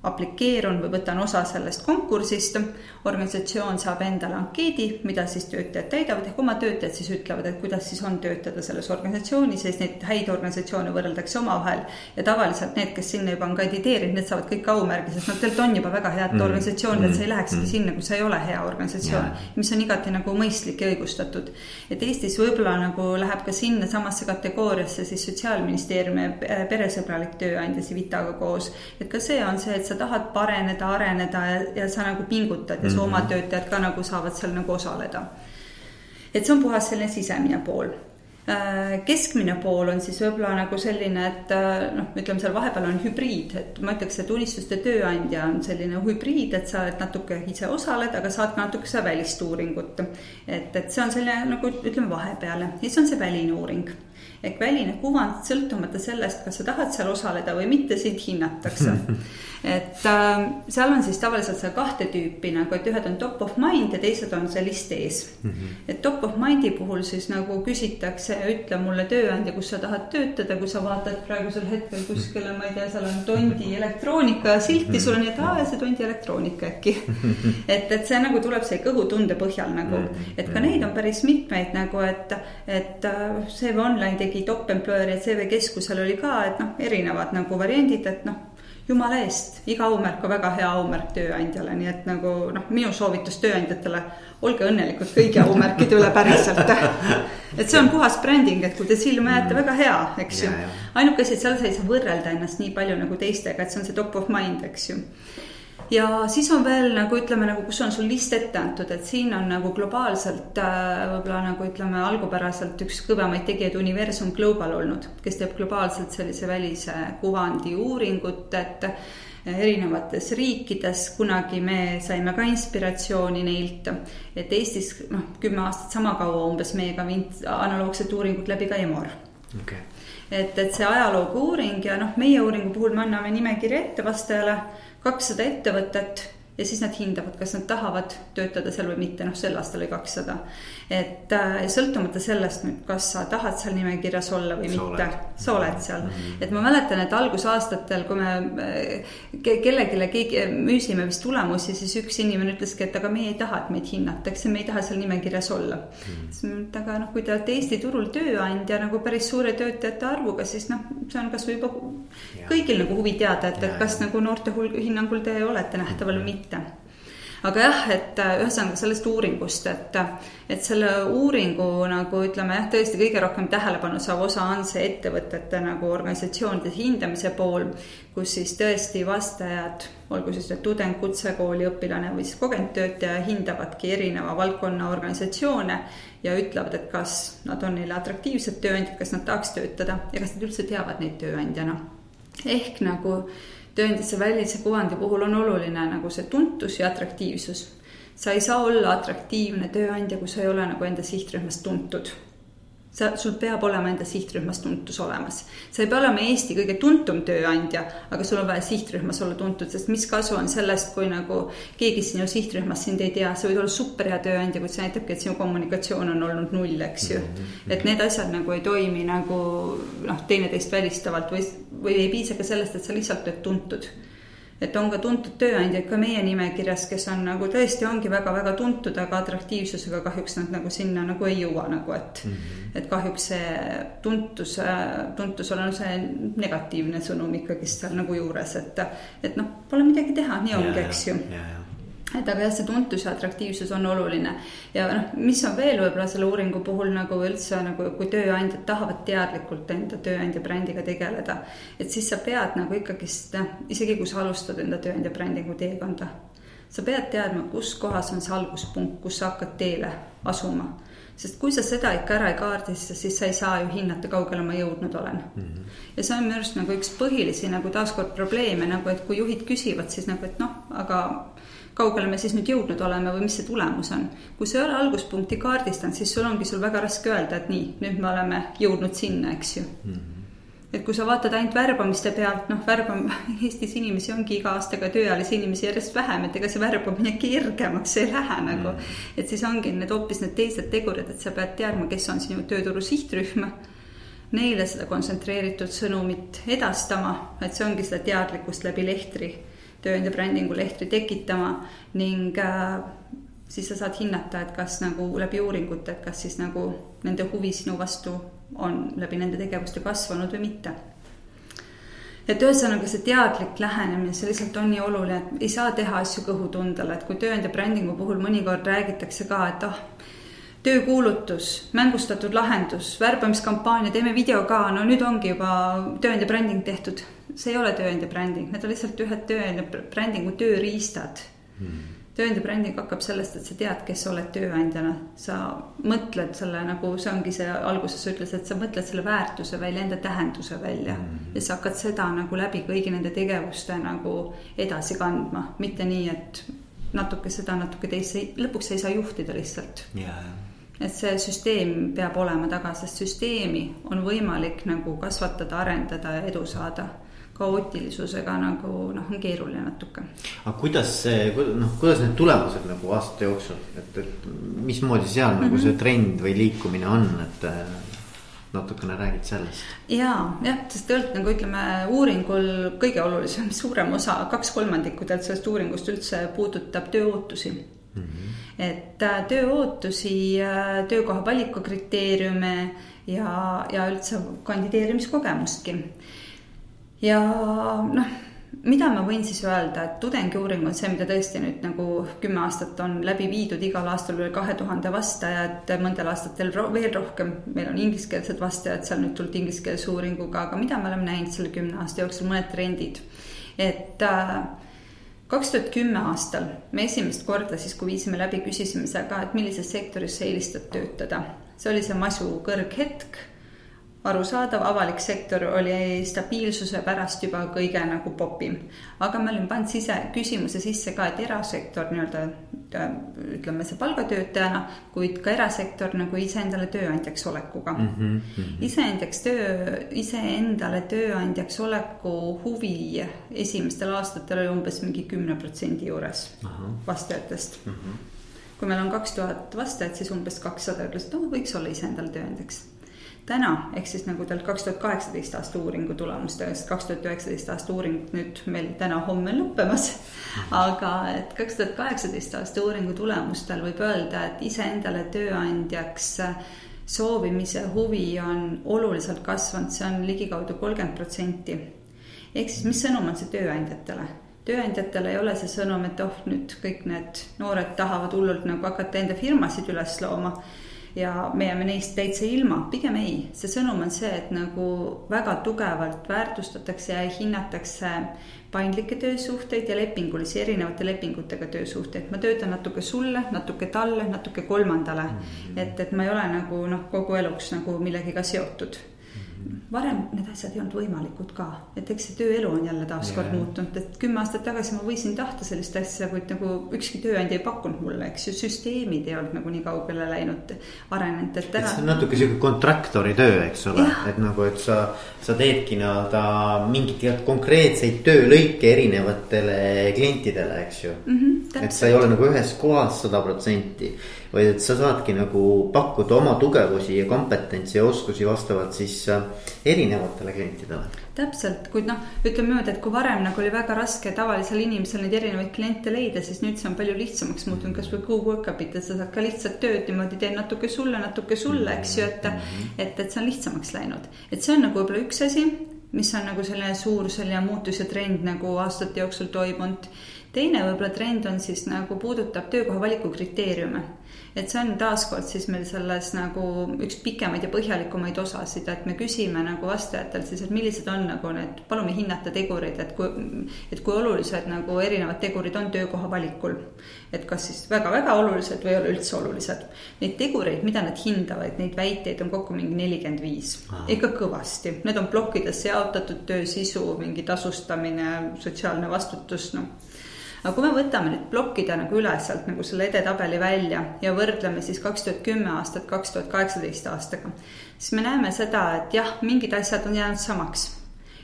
aplikeerun või võtan osa sellest konkursist. organisatsioon saab endale ankeedi, mida siis töötajad täidavad, ehk oma töötajad siis ütlevad, et kuidas siis on töötada selles organisatsioonis, sest neid häid organisatsioone võrreldakse omavahel. ja tavaliselt need, kes sinna juba on kandideerinud, need saavad kõik aumärgi, sest nad tegelikult on juba väga head mm. organisatsioonid, et sa ei mm. lähekski mm. sinna, kui sa ei ole hea organisatsioon yeah.. mis on igati nagu mõistlik ja õigustatud. et Eestis võib-olla nagu läheb ka sinnasamasse kategooriasse siis Sotsiaalministeeriumi peresõbralik tööandja Civitaga koos. et ka see on see, et sa sa tahad pareneda, areneda ja, ja sa nagu pingutad ja su mm -hmm. oma töötajad ka nagu saavad seal nagu osaleda. et see on puhas selline sisemine pool äh, keskmine pool on siis võib-olla nagu selline, et äh, noh, ütleme seal vahepeal on hübriid, et ma ütleks, et unistuste tööandja on selline hübriid, et sa oled natuke ise osaled, aga saad ka natuke seda välist uuringut. et, et see on selline nagu ütleme vahepeale ja siis on see väline uuring ehk väline kuvand, sõltumata sellest, kas sa tahad seal osaleda või mitte, sind hinnatakse et äh, seal on siis tavaliselt seal kahte tüüpi nagu, et ühed on top of mind ja teised on see list ees mm. -hmm. et top of mind'i puhul siis nagu küsitakse, ütle mulle tööandja, kus sa tahad töötada, kui sa vaatad praegusel hetkel kuskile, ma ei tea, seal on Tondi elektroonika silti, sul on et aa, see Tondi elektroonika äkki et, et see nagu tuleb see kõhutunde põhjal nagu, et ka neid on päris mitmeid nagu, et, et äh, CV Online tegi employer ja CV Keskusel oli ka, et noh, erinevad nagu variandid, et noh jumala eest, iga aumärk on väga hea aumärk tööandjale, nii et nagu noh, minu soovitus tööandjatele, olge õnnelikud kõigi aumärkide üle päriselt. et see on puhas bränding, et kui te silma jääte, väga hea, eks ju. ainuke asi, et seal sa ei saa võrrelda ennast nii palju nagu teistega, et see on see top of mind, eks ju ja siis on veel nagu ütleme nagu, kus on sul list ette antud, et siin on nagu globaalselt äh, võib-olla nagu ütleme algupäraselt üks kõvemaid tegijaid Universum Global olnud, kes teeb globaalselt sellise välise kuvandi uuringut, et erinevates riikides, kunagi me saime ka inspiratsiooni neilt, et Eestis noh, kümme aastat sama kaua umbes meiega viinud analoogset uuringut läbi ka EMOR okay. et, et see ajalooga uuring ja noh, meie uuringu puhul me anname nimekirja ette vastajale kakssada ettevõtet ja siis nad hindavad, kas nad tahavad töötada seal või mitte, noh sel aastal oli kakssada. Et äh, sõltumata sellest nüüd, kas sa tahad seal nimekirjas olla või sa mitte, sa oled seal mm. -hmm. et ma mäletan, et algusaastatel, kui me äh, ke kellelegi keegi müüsime vist tulemusi, siis üks inimene ütleski, et aga meie ei taha, et meid hinnatakse, me ei taha seal nimekirjas olla mm. -hmm. siis ma ütlen, aga noh, kui te olete Eesti turul tööandja nagu päris suure töötajate arvuga, siis noh, see on kasvõi juba ja. kõigil nagu huvi teada, et, et kas nagu noorte hinnangul te olete nähtaval või mitte mitte. Aga jah, et äh, ühesõnaga sellest uuringust, et, et selle uuringu nagu ütleme jah, tõesti kõige rohkem tähelepanu saav osa on see ettevõtete nagu organisatsioonide hindamise pool, kus siis tõesti vastajad, olgu siis tudeng, kutsekooli õpilane või siis kogenud töötaja, hindavadki erineva valdkonna organisatsioone ja ütlevad, et kas nad on neile atraktiivsed tööandjad, kas nad tahaks töötada ja kas nad üldse teavad neid tööandjana. ehk nagu tööandjate välise kuvandi puhul on oluline nagu see tuntus ja atraktiivsus. sa ei saa olla atraktiivne tööandja, kui sa ei ole nagu enda sihtrühmast tuntud. Sa, sul peab olema enda sihtrühmas tuntus olemas. sa ei pea olema Eesti kõige tuntum tööandja, aga sul on vaja sihtrühmas olla tuntud, sest mis kasu on sellest, kui nagu keegi sinu sihtrühmas sind ei tea, sa võid olla superhea tööandja, kuid see näitabki, et sinu kommunikatsioon on olnud null, eks ju. Mhm. et need asjad nagu ei toimi nagu noh, teineteist välistavalt või, või ei piisa ka sellest, et sa lihtsalt oled tuntud et on ka tuntud tööandjaid ka meie nimekirjas, kes on nagu tõesti ongi väga-väga tuntud, aga atraktiivsusega kahjuks nad nagu sinna nagu ei jõua nagu, et mm. -hmm. et kahjuks see tuntus, tuntusel on see negatiivne sõnum ikkagist seal nagu juures, et, et noh, pole midagi teha, nii ongi, eks ju et aga jah, see tuntus ja atraktiivsus on oluline ja noh, mis on veel võib-olla selle uuringu puhul nagu üldse nagu, kui tööandjad tahavad teadlikult enda tööandja brändiga tegeleda. et siis sa pead nagu ikkagist noh, isegi kui sa alustad enda tööandja brändingu teekonda. sa pead teadma, kus kohas on see alguspunkt, kus sa hakkad teele asuma sest kui sa seda ikka ära ei kaardista, siis sa ei saa ju hinnata, kaugele ma jõudnud olen mm. -hmm. ja see on minu arust nagu üks põhilisi nagu taaskord probleeme nagu, et kui juhid küsivad, siis nagu, et noh, aga kaugele me siis nüüd jõudnud oleme või mis see tulemus on. kui sa ei ole alguspunkti kaardistanud, siis sul ongi sul väga raske öelda, et nii, nüüd me oleme jõudnud sinna, eks ju mm. -hmm et kui sa vaatad ainult värbamiste pealt, noh, värbam-, Eestis inimesi ongi iga aastaga tööealisi inimesi järjest vähem, et ega see värbamine kergemaks ei lähe nagu mm. et siis ongi need hoopis need teised tegurid, et sa pead teadma, kes on sinu tööturu sihtrühm neile seda kontsentreeritud sõnumit edastama, et see ongi seda teadlikkust läbi lehtri tööandja brändingu lehtri tekitama ning äh, siis sa saad hinnata, et kas nagu läbi uuringute, et kas siis nagu nende huvi sinu vastu on läbi nende tegevuste kasvanud või mitte. et ühesõnaga see teadlik lähenemine, see lihtsalt on nii oluline, et ei saa teha asju kõhutundele, et kui tööandja brändingu puhul mõnikord räägitakse ka, et ah oh,, töökuulutus, mängustatud lahendus, värbamiskampaania, teeme video ka, no nüüd ongi juba tööandja bränding tehtud. See ei ole tööandja bränding, need on lihtsalt ühed tööandja brändingu tööriistad. Hmm. tööandja bränding hakkab sellest, et sa tead, kes sa oled tööandjana, sa mõtled selle nagu see ongi see alguses sa ütlesid, et sa mõtled selle väärtuse välja, enda tähenduse välja. Mm. ja sa hakkad seda nagu läbi kõigi nende tegevuste nagu edasi kandma, mitte nii, et natuke seda, natuke teist, lõpuks sa ei saa juhtida lihtsalt. Yeah et see süsteem peab olema taga, sest süsteemi on võimalik nagu kasvatada, arendada ja edu saada kaootilisusega nagu noh, on keeruline natuke. aga kuidas see, noh, kuidas need tulemused nagu aastate jooksul, et, et mismoodi seal mm -hmm. nagu see mhm. trend või liikumine on, et äh, natukene räägid sellest? ja, jah, sest tegelikult nagu ütleme, uuringul kõige olulisem, suurem osa, kaks kolmandikku tegelikult sellest uuringust üldse puudutab tööootusi mm. -hmm. et äh, tööootusi, töökoha valiku kriteeriume ja, ja üldse kandideerimiskogemustki ja noh, mida ma võin siis öelda, et tudengiuuring on see, mida tõesti nüüd nagu kümme aastat on läbi viidud, igal aastal üle kahe tuhande vastajat, mõndel aastatel ro veel rohkem. meil on ingliskeelsed vastajad seal nüüd tulnud ingliskeelse uuringuga, aga mida me oleme näinud selle kümne aasta jooksul, mõned trendid. et äh, kaks tuhat kümme aastal me esimest korda siis, kui viisime läbi, küsisime seal ka, et millises sektoris sa eelistad töötada. see oli see masu kõrghetk arusaadav, avalik sektor oli stabiilsuse pärast juba kõige nagu popim. aga me olime pannud sise, küsimuse sisse ka, et erasektor nii-öelda ütleme see palgatöötajana, kuid ka erasektor nagu iseendale tööandjaks olekuga mm. -hmm. iseendaks töö, iseendale tööandjaks oleku huvi esimestel aastatel oli umbes mingi kümne protsendi juures vastajatest mm. -hmm. kui meil on kaks tuhat vastajat, siis umbes kakssada ütles, et noh, võiks olla iseendale tööandjaks täna, ehk siis nagu tal kaks tuhat kaheksateist aasta uuringu tulemustest, kaks tuhat üheksateist aasta uuring nüüd meil täna-homme lõppemas. aga et kaks tuhat kaheksateist aasta uuringu tulemustel võib öelda, et iseendale tööandjaks soovimise huvi on oluliselt kasvanud, see on ligikaudu kolmkümmend protsenti. ehk siis, mis sõnum on see tööandjatele? tööandjatel ei ole see sõnum, et oh, nüüd kõik need noored tahavad hullult nagu hakata enda firmasid üles looma ja me jääme neist täitsa ilma, pigem ei, see sõnum on see, et nagu väga tugevalt väärtustatakse ja hinnatakse paindlikke töösuhteid ja lepingulisi, erinevate lepingutega töösuhteid, ma töötan natuke sulle, natuke talle, natuke kolmandale mm. -hmm. et, et ma ei ole nagu noh, kogu eluks nagu millegagi seotud varem need asjad ei olnud võimalikud ka, et eks see tööelu on jälle taaskord yeah. muutunud, et kümme aastat tagasi ma võisin tahta sellist asja, kuid nagu ükski tööandja ei pakkunud mulle, eks ju, süsteemid ei olnud nagu nii kaugele läinud, arenenud, et täna. see on natuke sihuke kontraktori töö, eks ole, et nagu, et sa, sa teedki nii-öelda mingeid konkreetseid töölõike erinevatele klientidele, eks ju mm. -hmm, et sa ei ole nagu ühes kohas sada protsenti vaid et sa saadki nagu pakkuda oma tugevusi ja kompetentsi ja oskusi vastavalt siis äh, erinevatele klientidele. täpselt, kuid noh, ütleme niimoodi, et kui varem nagu oli väga raske tavalisel inimesel neid erinevaid kliente leida, siis nüüd see on palju lihtsamaks muutunud, kasvõi Google Workup-it, et sa saad ka lihtsalt tööd niimoodi, teen natuke sulle, natuke sulle, eks ju, et. Mhm. et, et see on lihtsamaks läinud, et see on nagu võib-olla üks asi, mis on nagu selline suur selline muutus ja trend nagu aastate jooksul toimunud teine võib-olla trend on siis nagu puudutab töökoha valiku kriteeriume et see on taaskord siis meil selles nagu üks pikemaid ja põhjalikumaid osasid, et me küsime nagu vastajatelt siis, et millised on nagu need, palume hinnata tegurid, et kui, et kui olulised nagu erinevad tegurid on töökoha valikul. et kas siis väga-väga olulised või ei ole üldse olulised. Neid tegureid, mida nad hindavad, neid väiteid on kokku mingi nelikümmend viis, ikka kõvasti, need on plokkidesse jaotatud töö sisu, mingi tasustamine, sotsiaalne vastutus, noh aga kui me võtame nüüd plokkida nagu üles sealt nagu selle edetabeli välja ja võrdleme siis kaks tuhat kümme aastat, kaks tuhat kaheksateist aastaga, siis me näeme seda, et jah, mingid asjad on jäänud samaks.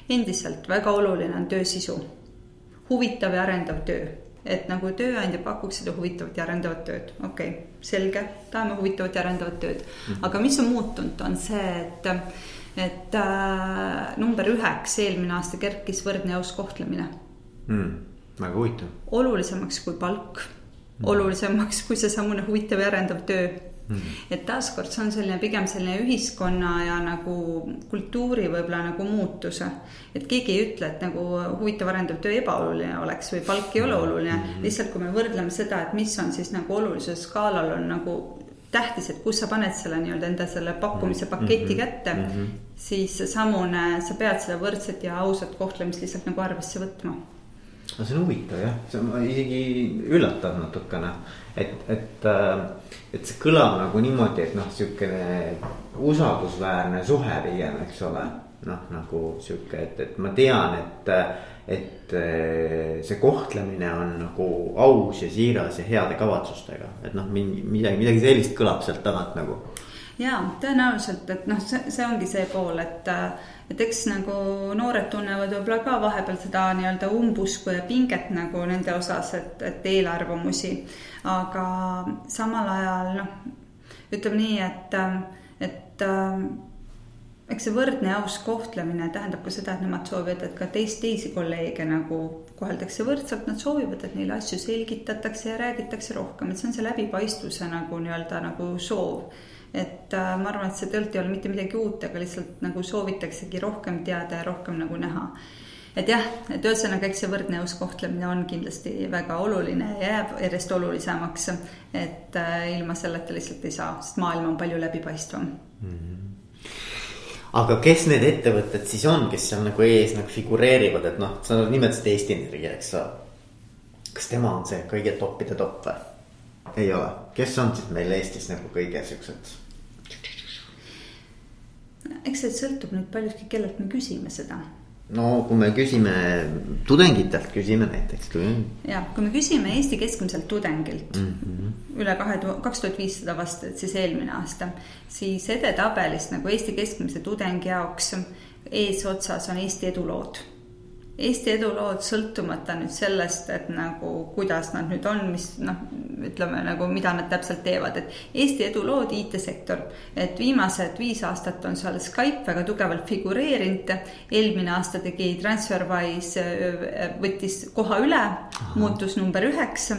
endiselt väga oluline on töö sisu, huvitav ja arendav töö et nagu tööandja pakuks seda huvitavat ja arendavat tööd, okei okay,, selge, tahame huvitavat ja arendavat tööd. -hmm. aga mis on muutunud, on see, et, et äh, number üheks eelmine aasta kerkis võrdne aus kohtlemine mm väga huvitav. olulisemaks kui palk mm., olulisemaks kui seesamune huvitav ja arendav töö mm.. et taaskord see on selline pigem selline ühiskonna ja nagu kultuuri võib-olla nagu muutuse. et keegi ei ütle, et nagu huvitav arendav töö ebaoluline oleks või palk ei ole hmm. oluline mm.. lihtsalt, kui me võrdleme seda, et mis on siis nagu olulisuse skaalal on nagu tähtis, et kus sa paned selle nii-öelda enda selle pakkumise hmm. paketi hmm. kätte mm, -hmm. siis seesamune, sa pead seda võrdset ja ausat kohtlemist lihtsalt nagu arvesse võtma no see on huvitav jah, see on isegi üllatav natukene, et, et, äh, et see kõlab nagu niimoodi, et noh, sihukene usaldusväärne suhe pigem, eks ole. noh, nagu sihuke, et, et ma tean, et, et äh, see kohtlemine on nagu aus ja siiras ja heade kavatsustega, et noh, mingi midagi, midagi sellist kõlab sealt tagant nagu. ja tõenäoliselt, et noh, see, see ongi see pool, et et eks nagu noored tunnevad võib-olla ka vahepeal seda nii-öelda umbusku ja pinget nagu nende osas, et, et eelarvamusi. aga samal ajal noh, ütleme nii, et, et eks see võrdne ja aus kohtlemine tähendab ka seda, et nemad soovivad, et ka teist, teisi kolleege nagu koheldakse võrdselt, nad soovivad, et neile asju selgitatakse ja räägitakse rohkem, et see on see läbipaistvuse nagu nii-öelda nagu soov et äh, ma arvan, et see tegelikult ei ole mitte midagi uut, aga lihtsalt nagu soovitaksegi rohkem teada ja rohkem nagu näha. et jah, et ühesõnaga, eks see võrdne kohtlemine on kindlasti väga oluline ja jääb järjest olulisemaks. et äh, ilma selleta lihtsalt ei saa, sest maailm on palju läbipaistvam mm. -hmm aga kes need ettevõtted siis on, kes seal nagu ees nagu figureerivad, et noh, sa nimetasid Eesti Energia, eks ole. kas tema on see kõige toppide topp või? ei ole, kes on siis meil Eestis nagu kõige siuksed eks see sõltub nüüd paljuski, kellelt me küsime seda. no kui me küsime tudengitelt, küsime näiteks. ja kui me küsime Eesti keskmiselt tudengilt mm -hmm. üle kahe, kaks tuhat viissada vastajat siis eelmine aasta, siis edetabelist nagu Eesti keskmise tudengi jaoks eesotsas on Eesti edulood Eesti edulood sõltumata nüüd sellest, et nagu kuidas nad nüüd on, mis noh, ütleme nagu, mida nad täpselt teevad, et Eesti edulood, IT-sektor. et viimased viis aastat on seal Skype väga tugevalt figureerinud. eelmine aasta tegi Transferwise, võttis koha üle, muutus number üheks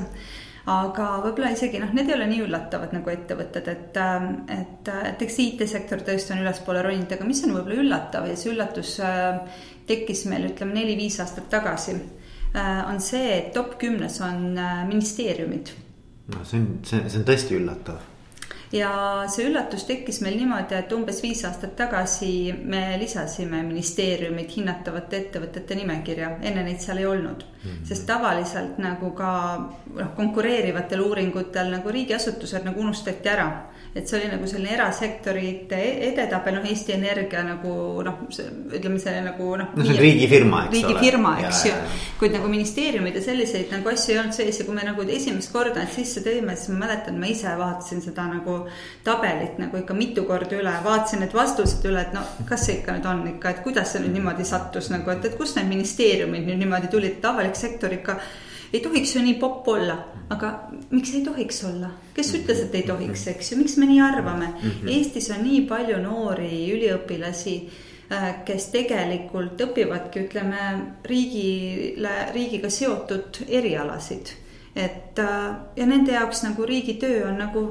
aga võib-olla isegi noh, need ei ole nii üllatavad nagu ettevõtted, et, et, et eks IT-sektor tõesti on ülespoole roninud, aga mis on võib-olla üllatav ja see üllatus tekkis meil ütleme neli-viis aastat tagasi, äh, on see, et top kümnes on äh, ministeeriumid. no see on, see, see on tõesti üllatav ja see üllatus tekkis meil niimoodi, et umbes viis aastat tagasi me lisasime ministeeriumid hinnatavate ettevõtete nimekirja, enne neid seal ei olnud mm. -hmm. sest tavaliselt nagu ka noh, konkureerivatel uuringutel nagu riigiasutused nagu unustati ära et see oli nagu selline erasektorite edetabel, noh, Eesti Energia nagu noh, ütleme see nagu noh. no see on riigifirma, eks riigifirma, ole. riigifirma, eks ju. kuid nagu ministeeriumid ja selliseid nagu asju ei olnud sees ja kui me nagu esimest korda need sisse tõime, siis ma mäletan, ma ise vaatasin seda nagu tabelit nagu ikka mitu korda üle, vaatasin need vastused üle, et no kas see ikka nüüd on ikka, et kuidas see nüüd niimoodi sattus nagu, et, et kust need ministeeriumid nüüd niimoodi tulid, et avalik sektor ikka ei tohiks ju nii popp olla, aga miks ei tohiks olla, kes ütles, et ei tohiks, eks ju, miks me nii arvame mm? -hmm. Eestis on nii palju noori üliõpilasi, äh, kes tegelikult õpivadki, ütleme riigile, riigiga seotud erialasid. et äh, ja nende jaoks nagu riigitöö on nagu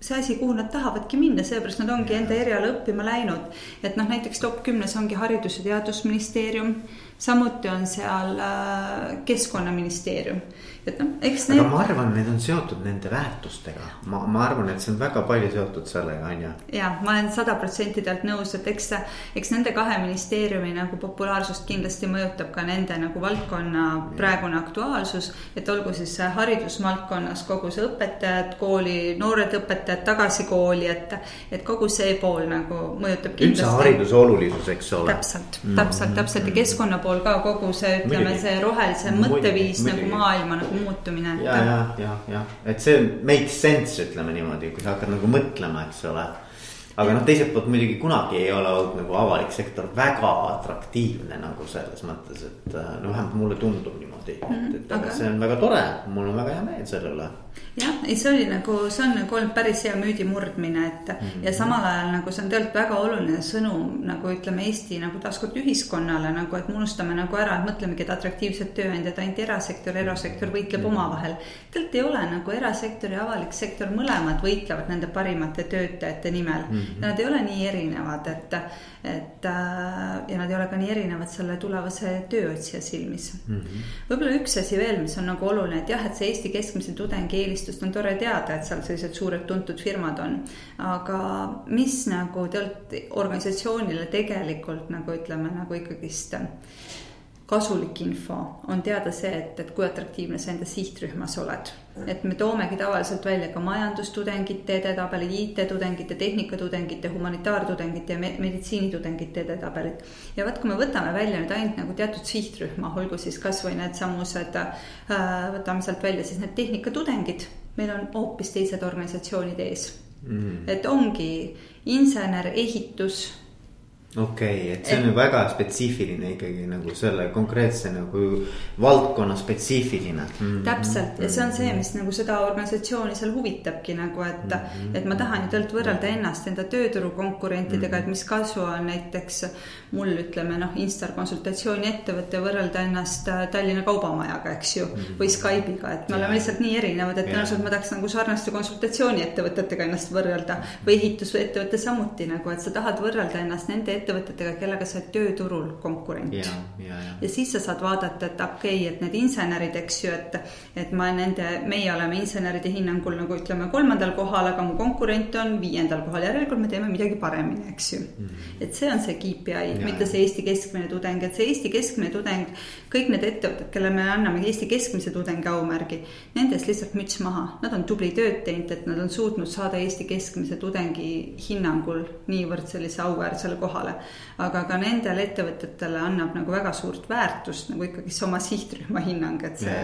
see asi, kuhu nad tahavadki minna, seepärast nad ongi enda eriala õppima läinud. et noh, näiteks top kümnes ongi Haridus- ja Teadusministeerium samuti on seal äh, Keskkonnaministeerium, et noh, eks need. aga ma arvan, need on seotud nende väärtustega, ma, ma arvan, et see on väga palju seotud sellega, on ju. ja ma olen sada protsenti talt nõus, et eks, eks nende kahe ministeeriumi nagu populaarsust kindlasti mõjutab ka nende nagu valdkonna praegune aktuaalsus. et olgu siis haridusvaldkonnas kogu see õpetajad, kooli, noored õpetajad tagasi kooli, et, et kogu see pool nagu mõjutab kindlasti. üldse hariduse olulisus, eks ole. täpselt, täpselt, täpselt ja keskkonna pool ka kogu see, ütleme, see rohelise mõtteviis nagu maailma nagu muutumine. ja, ja, ja, ja, et see makes sense, ütleme niimoodi, kui sa hakkad nagu mõtlema, eks ole aga noh, teiselt poolt muidugi kunagi ei ole olnud nagu avalik sektor väga atraktiivne nagu selles mõttes, et no vähemalt mulle tundub niimoodi, et, et mhm, aga see on väga tore, mul on väga hea meel selle üle jah, ei, see oli nagu, see on nagu olnud päris hea müüdi murdmine, et mm -hmm. ja samal ajal nagu see on tegelikult väga oluline sõnum nagu ütleme Eesti nagu taaskord ühiskonnale nagu, et me unustame nagu ära, et mõtlemegi, et atraktiivsed tööandjad ainult erasektor, erasektor võitleb mm -hmm. omavahel. tegelikult ei ole nagu erasektor ja avalik sektor, mõlemad võitlevad nende parimate töötajate nimel mm. -hmm. nad ei ole nii erinevad, et, et äh, ja nad ei ole ka nii erinevad selle tulevase tööotsija silmis mm -hmm.. võib-olla üks asi veel, mis on nagu oluline, et jah, et see Eesti keskmise tudengi eelistust on tore teada, et seal sellised suured tuntud firmad on. aga mis nagu tegelikult organisatsioonile tegelikult nagu ütleme, nagu ikkagist kasulik info on teada see, et, et kui atraktiivne sa enda sihtrühmas oled. Et me toomegi tavaliselt välja ka majandustudengite edetabelid, IT-tudengite, tehnikatudengite, humanitaartudengite ja meditsiinitudengite edetabelid. ja vot, kui me võtame välja nüüd ainult nagu teatud sihtrühma, olgu siis kasvõi needsamused äh,, võtame sealt välja siis need tehnikatudengid, meil on hoopis teised organisatsioonid ees. Mm.. et ongi insener, ehitus okei okay,, et see on et, väga spetsiifiline ikkagi nagu selle konkreetse nagu valdkonna spetsiifiline mm. -hmm. täpselt ja see on see, mis nagu seda organisatsiooni seal huvitabki nagu, et mm, -hmm. et ma tahan ju tegelikult võrrelda ennast enda tööturu konkurentidega et mis kasu on näiteks mul ütleme noh, Instar konsultatsiooni ettevõte võrrelda ennast äh, Tallinna Kaubamajaga, eks ju mm, -hmm. või Skype'iga, et me oleme lihtsalt nii erinevad, et tõenäoliselt ma tahaks nagu sarnaste konsultatsiooniettevõtetega ennast võrrelda või ehitusettevõte samuti nagu, et sa tahad võrrelda ennast nende ettevõtetega ettevõtetega, kellega sa oled tööturul konkurent. Ja, ja, ja. ja siis sa saad vaadata, et okei okay,, et need insenerid, eks ju, et, et ma nende, meie oleme inseneride hinnangul nagu ütleme kolmandal kohal, aga mu konkurent on viiendal kohal, järelikult me teeme midagi paremini, eks ju mm. -hmm. et see on see KPI, mitte see Eesti keskmine tudeng, et see Eesti keskmine tudeng, kõik need ettevõtted, kellele me anname Eesti keskmise tudengi aumärgi, nendest lihtsalt müts maha, nad on tubli tööd teinud, et nad on suutnud saada Eesti keskmise tudengi hinnangul niivõrd sellise auväärsele kohale aga ka nendele ettevõtetele annab nagu väga suurt väärtust nagu ikkagi see oma sihtrühma hinnang, et see,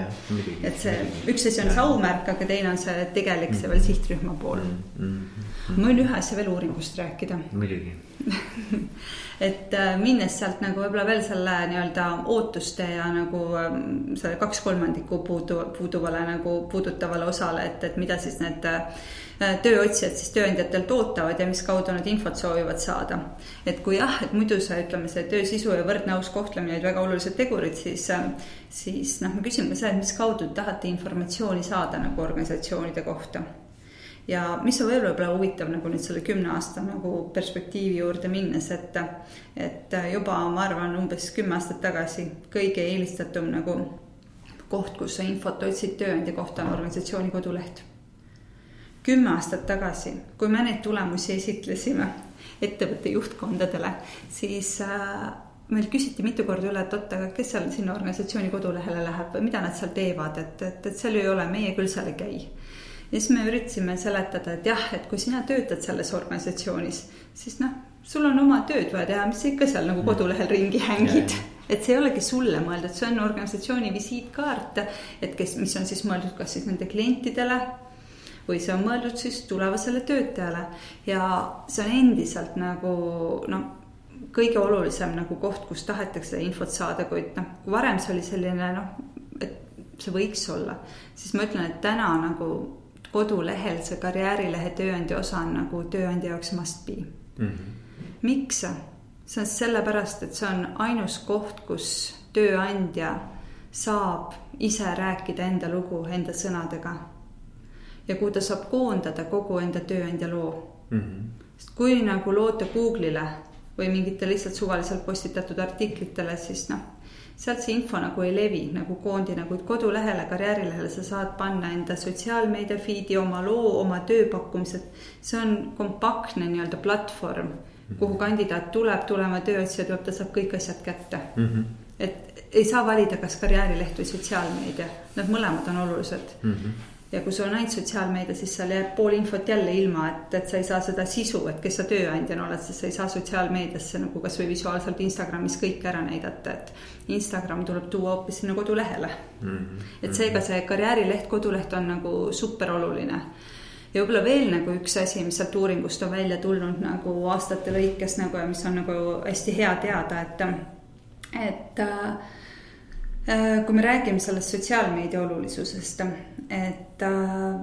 et see üks asi on see aumärk, aga teine on see tegelik, see veel sihtrühma pool mm. -hmm. ma võin ühe asja veel uuringust rääkida. muidugi et äh, minnes sealt nagu võib-olla veel selle nii-öelda ootuste ja nagu ähm, selle kaks kolmandikku puudu, puuduvale nagu puudutavale osale, et, et mida siis need Äh, tööotsijad siis tööandjatelt ootavad ja mis kaudu nad infot soovivad saada. et kui jah, et muidu see, ütleme, see töö sisu ja võrdne aus kohtlemine olid väga olulised tegurid, siis, äh, siis noh, me küsime seda, et mis kaudu te tahate informatsiooni saada nagu organisatsioonide kohta ja mis on veel võib-olla huvitav nagu nüüd selle kümne aasta nagu perspektiivi juurde minnes, et, et juba ma arvan, umbes kümme aastat tagasi kõige eelistatum nagu koht, kus sa infot otsid tööandja kohta, on organisatsiooni koduleht kümme aastat tagasi, kui me neid tulemusi esitlesime ettevõtte juhtkondadele, siis äh, meil küsiti mitu korda üle, et oot, aga kes seal sinna organisatsiooni kodulehele läheb või mida nad seal teevad, et, et, et seal ei ole, meie küll seal ei käi. ja siis me üritasime seletada, et jah, et kui sina töötad selles organisatsioonis, siis noh, sul on oma tööd vaja teha, mis sa ikka seal nagu kodulehel ringi hängid. et see ei olegi sulle mõeldud, see on organisatsiooni visiitkaart, et kes, mis on siis mõeldud kas siis nende klientidele või see on mõeldud siis tulevasele töötajale ja see on endiselt nagu noh kõige olulisem nagu koht, kus tahetakse infot saada, kuid noh, kui varem see oli selline noh, et see võiks olla, siis ma ütlen, et täna nagu kodulehel see karjäärilehe tööandja osa on nagu tööandja jaoks must be mm. -hmm. miks? see on sellepärast, et see on ainus koht, kus tööandja saab ise rääkida enda lugu enda sõnadega. Ja kuhu ta saab koondada kogu enda tööandja loo mm. -hmm. sest kui nagu loote Google'ile või mingitele lihtsalt suvaliselt postitatud artiklitele, siis noh, sealt see info nagu ei levi nagu koondi nagu kodulehele, karjäärilehele, sa saad panna enda sotsiaalmeedia feed'i, oma loo, oma tööpakkumised. see on kompaktne nii-öelda platvorm, kuhu kandidaat tuleb, tulema tööotsija tuleb, ta saab kõik asjad kätte mm. -hmm. et ei saa valida, kas karjäärileht või sotsiaalmeedia, nad mõlemad on olulised mm. -hmm ja kui sul on ainult sotsiaalmeedia, siis seal jääb pool infot jälle ilma, et, et sa ei saa seda sisu, et kes sa tööandjana oled, sest sa ei saa sotsiaalmeediasse nagu kasvõi visuaalselt Instagramis kõike ära näidata, et. Instagram tuleb tuua hoopis sinna kodulehele mm. -hmm. et seega see karjäärileht, koduleht on nagu super oluline ja võib-olla veel nagu üks asi, mis sealt uuringust on välja tulnud nagu aastate lõikes nagu ja mis on nagu hästi hea teada, et, et Äh, kui me räägime sellest sotsiaalmeedia olulisusest, et äh,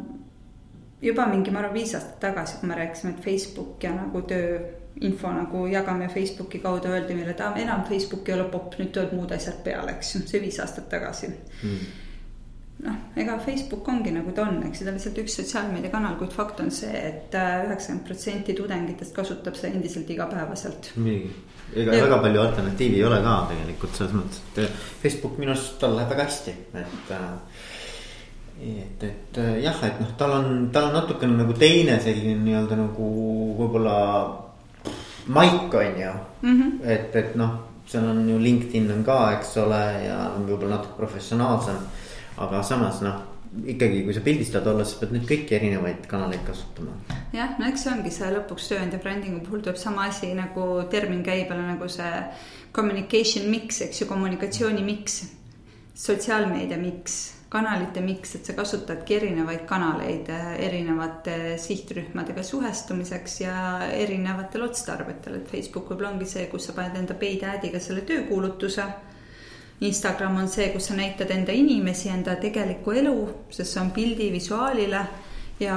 juba mingi, ma arvan, viis aastat tagasi, kui me rääkisime, et Facebook ja nagu tööinfo nagu jagame Facebooki kaudu, öeldi meile, et enam Facebook ei ole popp, nüüd tulevad muud asjad peale, eks ju, see viis aastat tagasi. Mm noh, ega Facebook ongi nagu ta on, eks ta on lihtsalt üks sotsiaalmeediakanal, kuid fakt on see et, et äh, üheksakümmend protsenti tudengitest kasutab seda endiselt igapäevaselt. muidugi, ega ja. väga palju alternatiivi ei ole ka tegelikult selles mõttes, et äh, Facebook minu arust tal läheb väga hästi, et äh, et, et jah, et noh, tal on, tal on natukene nagu teine selline nii-öelda nagu võib-olla maik on ju mm. -hmm. et, et noh, seal on ju LinkedIn on ka, eks ole, ja võib-olla natuke professionaalsem aga samas noh, ikkagi, kui sa pildistad olla, siis pead nüüd kõiki erinevaid kanaleid kasutama. jah, no eks see ongi see lõpuks tööandja brändingu puhul tuleb sama asi nagu termin käibele nagu see communication mix, eks ju, kommunikatsiooni mix. sotsiaalmeedia mix, kanalite mix, et sa kasutadki erinevaid kanaleid eh, erinevate sihtrühmadega suhestumiseks ja erinevatel otstarbetel, et Facebook võib-olla ongi see, kus sa paned enda paid ad'iga selle töökuulutuse Instagram on see, kus sa näitad enda inimesi, enda tegelikku elu, sest see on pildi visuaalile. ja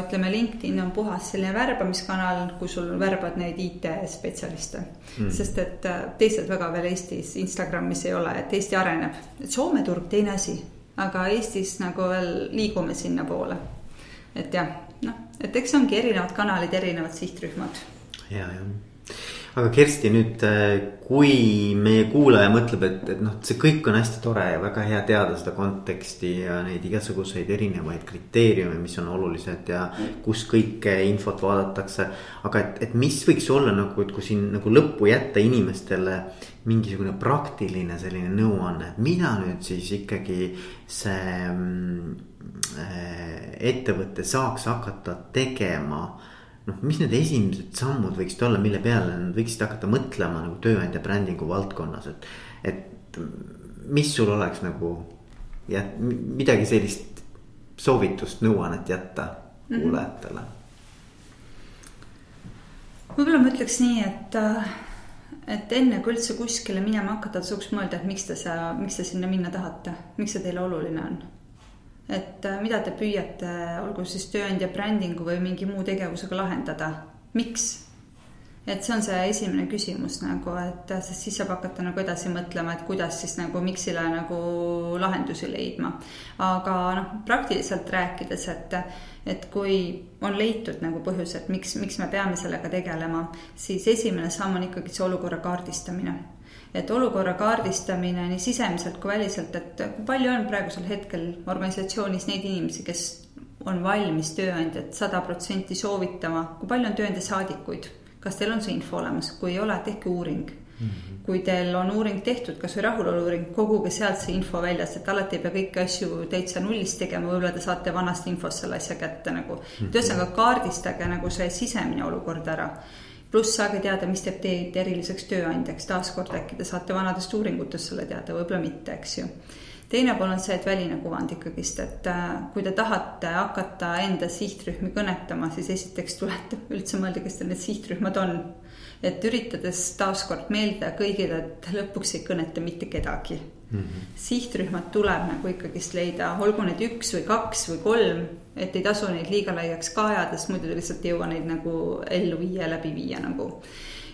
ütleme, LinkedIn on puhas selline värbamiskanal, kus sul värbad neid IT-spetsialiste mm.. sest et äh, teised väga veel Eestis Instagramis ei ole, et Eesti areneb, et Soome turg teine asi, aga Eestis nagu veel liigume sinnapoole. et jah, noh, et eks ongi erinevad kanalid, erinevad sihtrühmad. ja, jah aga Kersti nüüd, äh, kui meie kuulaja mõtleb, et, et noh, see kõik on hästi tore ja väga hea teada seda konteksti ja neid igasuguseid erinevaid kriteeriume, mis on olulised ja kus kõike infot vaadatakse. aga et, et mis võiks olla nagu, et kui siin nagu lõppu jätta inimestele mingisugune praktiline selline nõuanne, et mida nüüd siis ikkagi see mm, äh, ettevõte saaks hakata tegema noh, mis need esimesed sammud võiksid olla, mille peale nad võiksid hakata mõtlema nagu tööandja brändingu valdkonnas, et. et mis sul oleks nagu jah, midagi sellist soovitust, nõuannet jätta mhm. kuulajatele mm? -hmm. võib-olla ma ütleks nii, et, et enne kui üldse kuskile minema hakata, tasuks mõelda, et miks te sa, miks te sinna minna tahate, miks see teile oluline on et äh, mida te püüate, olgu siis tööandja brändingu või mingi muu tegevusega lahendada, miks? et see on see esimene küsimus nagu, et äh, sest siis saab hakata nagu edasi mõtlema, et kuidas siis nagu miksile nagu lahendusi leidma. aga noh, praktiliselt rääkides, et, et kui on leitud nagu põhjus, et miks, miks me peame sellega tegelema, siis esimene samm on ikkagi see olukorra kaardistamine et olukorra kaardistamine nii sisemiselt kui väliselt, et kui palju on praegusel hetkel organisatsioonis neid inimesi, kes on valmis tööandjat sada protsenti soovitama, kui palju on tööandjasaadikuid, kas teil on see info olemas, kui ei ole, tehke uuring mm. -hmm. kui teil on uuring tehtud, kasvõi rahulolu uuring, koguge sealt see info väljas, et alati ei pea kõiki asju täitsa nullist tegema, võib-olla te saate vanast infost selle asja kätte nagu mm. -hmm. et ühesõnaga kaardistage nagu see sisemine olukord ära pluss saage teada, mis teeb teid eriliseks tööandjaks, taaskord äkki te saate vanadest uuringutest selle teada, võib-olla mitte, eks ju teine pool on see, et väline kuvand ikkagist, et äh, kui te tahate hakata enda sihtrühmi kõnetama, siis esiteks tulete üldse mõelda, kes teil need sihtrühmad on. et üritades taaskord meeldida kõigile, et lõpuks ei kõneta mitte kedagi mm. -hmm. sihtrühmad tuleb nagu ikkagist leida, olgu need üks või kaks või kolm, et ei tasu neid liiga laiaks ka ajada, sest muidu lihtsalt ei jõua neid nagu ellu viia, läbi viia nagu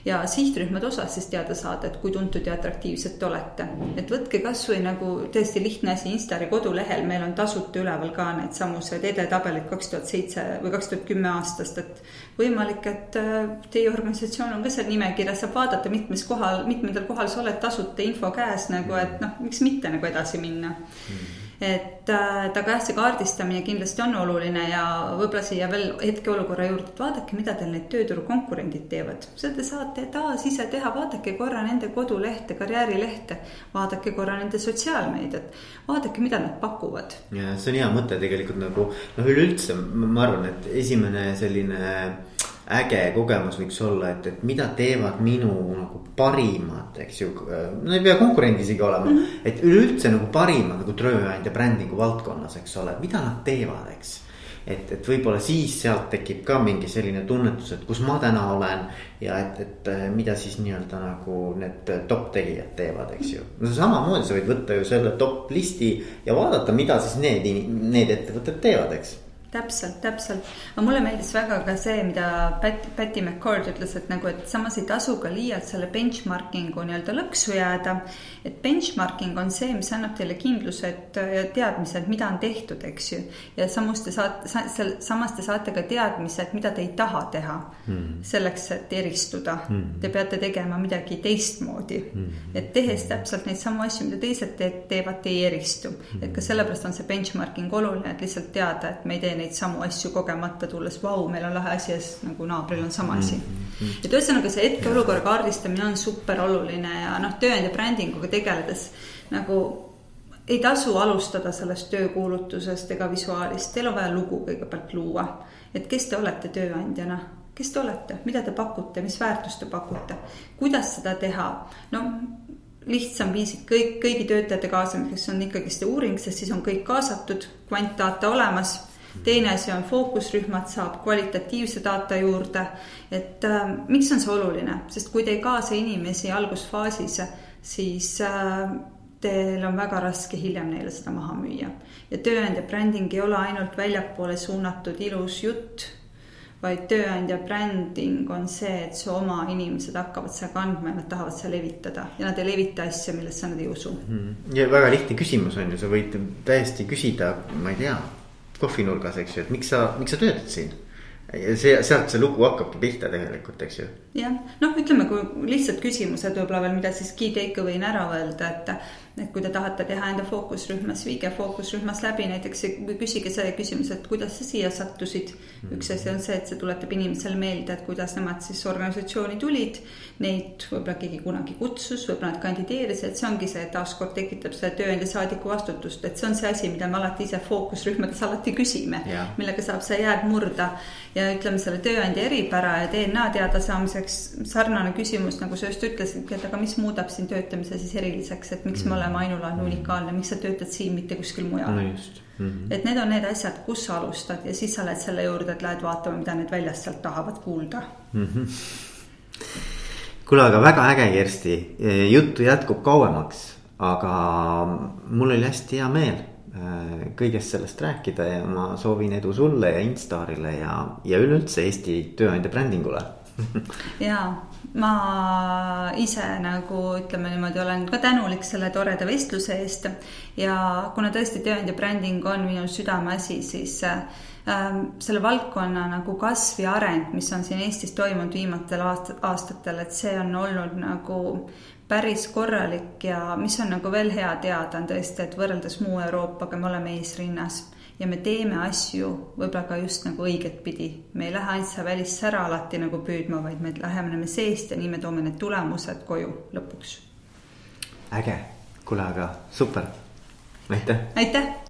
ja sihtrühmade osas siis teada saada, et kui tuntud ja atraktiivsed te olete. et võtke kasvõi nagu tõesti lihtne asi, Instari kodulehel meil on tasuta üleval ka needsamused edetabelid kaks tuhat seitse või kaks tuhat kümme aastast, et võimalik, et äh, teie organisatsioon on ka seal nimekirjas, saab vaadata, mitmes kohal, mitmendal kohal sa oled, tasuta info käes nagu, et noh, miks mitte nagu edasi minna mm. -hmm et, äh, et aga jah, see kaardistamine kindlasti on oluline ja võib-olla siia veel hetkeolukorra juurde, et vaadake, mida teil need tööturu konkurendid teevad. seda te saate taas ise teha, vaadake korra nende kodulehte, karjäärilehte, vaadake korra nende sotsiaalmeediat, vaadake, mida nad pakuvad. ja see on hea mõte tegelikult nagu noh, üleüldse ma arvan, et esimene selline äge kogemus võiks olla, et, et mida teevad minu nagu parimad, eks ju. no ei pea konkurent isegi olema mm, -hmm. et üleüldse nagu parimad nagu tööandja brändingu valdkonnas, eks ole, mida nad teevad, eks. et, et võib-olla siis sealt tekib ka mingi selline tunnetus, et kus ma täna olen ja et, et mida siis nii-öelda nagu need top tegijad teevad, eks ju. no samamoodi sa võid võtta ju selle top listi ja vaadata, mida siis need, need ettevõtted teevad, eks täpselt, täpselt. aga mulle meeldis väga ka see, mida Pat, Patty McCord ütles, et nagu, et samas ei tasu ka liialt selle benchmarking'u nii-öelda lõksu jääda. et benchmarking on see, mis annab teile kindlused ja teadmised, mida on tehtud, eks ju. ja samas te saate, samas te saate ka teadmised, mida te ei taha teha mm.. selleks, et eristuda mm.. Te peate tegema midagi teistmoodi mm.. et tehes täpselt neid samu asju, mida teised te teevad, te ei eristu mm.. et ka sellepärast on see benchmarking oluline, et lihtsalt teada, et me ei tee neid neid samu asju kogemata tulles, vau, meil on lahe asi ja siis nagu naabril on sama asi mm. -hmm. et ühesõnaga see hetkeolukorra kaardistamine on super oluline ja noh, tööandja brändinguga tegeledes nagu ei tasu alustada sellest töökuulutusest ega visuaalist, teil on vaja lugu kõigepealt luua. et kes te olete tööandjana, kes te olete, mida te pakute, mis väärtust te pakute, kuidas seda teha, no lihtsam viis kõik, kõigi töötajate kaasamiseks on ikkagist see uuring, sest siis on kõik kaasatud, kvantdata olemas teine asi on fookusrühmad, saab kvalitatiivse data juurde. et äh, miks on see oluline, sest kui te ei kaasa inimesi algusfaasis, siis äh, teil on väga raske hiljem neile seda maha müüa. ja tööandja bränding ei ole ainult väljapoole suunatud ilus jutt, vaid tööandja bränding on see, et su oma inimesed hakkavad seda kandma ja nad tahavad seda levitada ja nad ei levita asja, millesse nad ei usu. Mhm. ja väga lihtne küsimus on ju, sa võid täiesti küsida, ma ei tea kohvinurgas, eks ju, et miks sa, miks sa töötad siin see, sealt see lugu hakkabki pihta tegelikult, eks ju. jah, noh, ütleme, kui lihtsad küsimused võib-olla veel, mida siis key takeaway'na ära öelda, et et kui te tahate teha enda fookusrühmas, viige fookusrühmas läbi näiteks küsige selle küsimuse, et kuidas sa siia sattusid üks asi on see, et see tuletab inimesele meelde, et kuidas nemad siis organisatsiooni tulid. Neid võib-olla keegi kunagi kutsus, võib-olla nad kandideerisid, et see ongi see, taaskord tekitab selle tööandja saadiku vastutust, et see on see asi, mida me alati ise fookusrühmades alati küsime yeah., millega saab see jääd murda. ja ütleme selle tööandja eripära ja DNA teadasaamiseks sarnane küsimus, nagu sa just ütlesid, et aga mis muudab siin töötamise siis eriliseks, et miks mm. me oleme olema ainulaadne, unikaalne, miks sa töötad siin, mitte kuskil mujal no. Mm -hmm. et need on need asjad, kus sa alustad ja siis sa lähed selle juurde, et lähed vaatama, mida need väljast sealt tahavad kuulda mm. -hmm. kuule, aga väga äge, Kersti, juttu jätkub kauemaks, aga mul oli hästi hea meel äh, kõigest sellest rääkida ja ma soovin edu sulle ja Instarile ja, ja üleüldse Eesti tööandja brändingule ja ma ise nagu ütleme niimoodi, olen ka tänulik selle toreda vestluse eest. ja kuna tõesti tööandja bränding on minu südameasi, siis ähm, selle valdkonna nagu kasv ja areng, mis on siin Eestis toimunud viimatel aastatel, et see on olnud nagu päris korralik ja mis on nagu veel hea teada, on tõesti, et võrreldes muu Euroopaga me oleme eesrinnas ja me teeme asju võib-olla ka just nagu õiget pidi. me ei lähe ainult seda välist sära alati nagu püüdma, vaid me läheme seest ja nii me toome need tulemused koju lõpuks. äge, kuule, aga super, aitäh. aitäh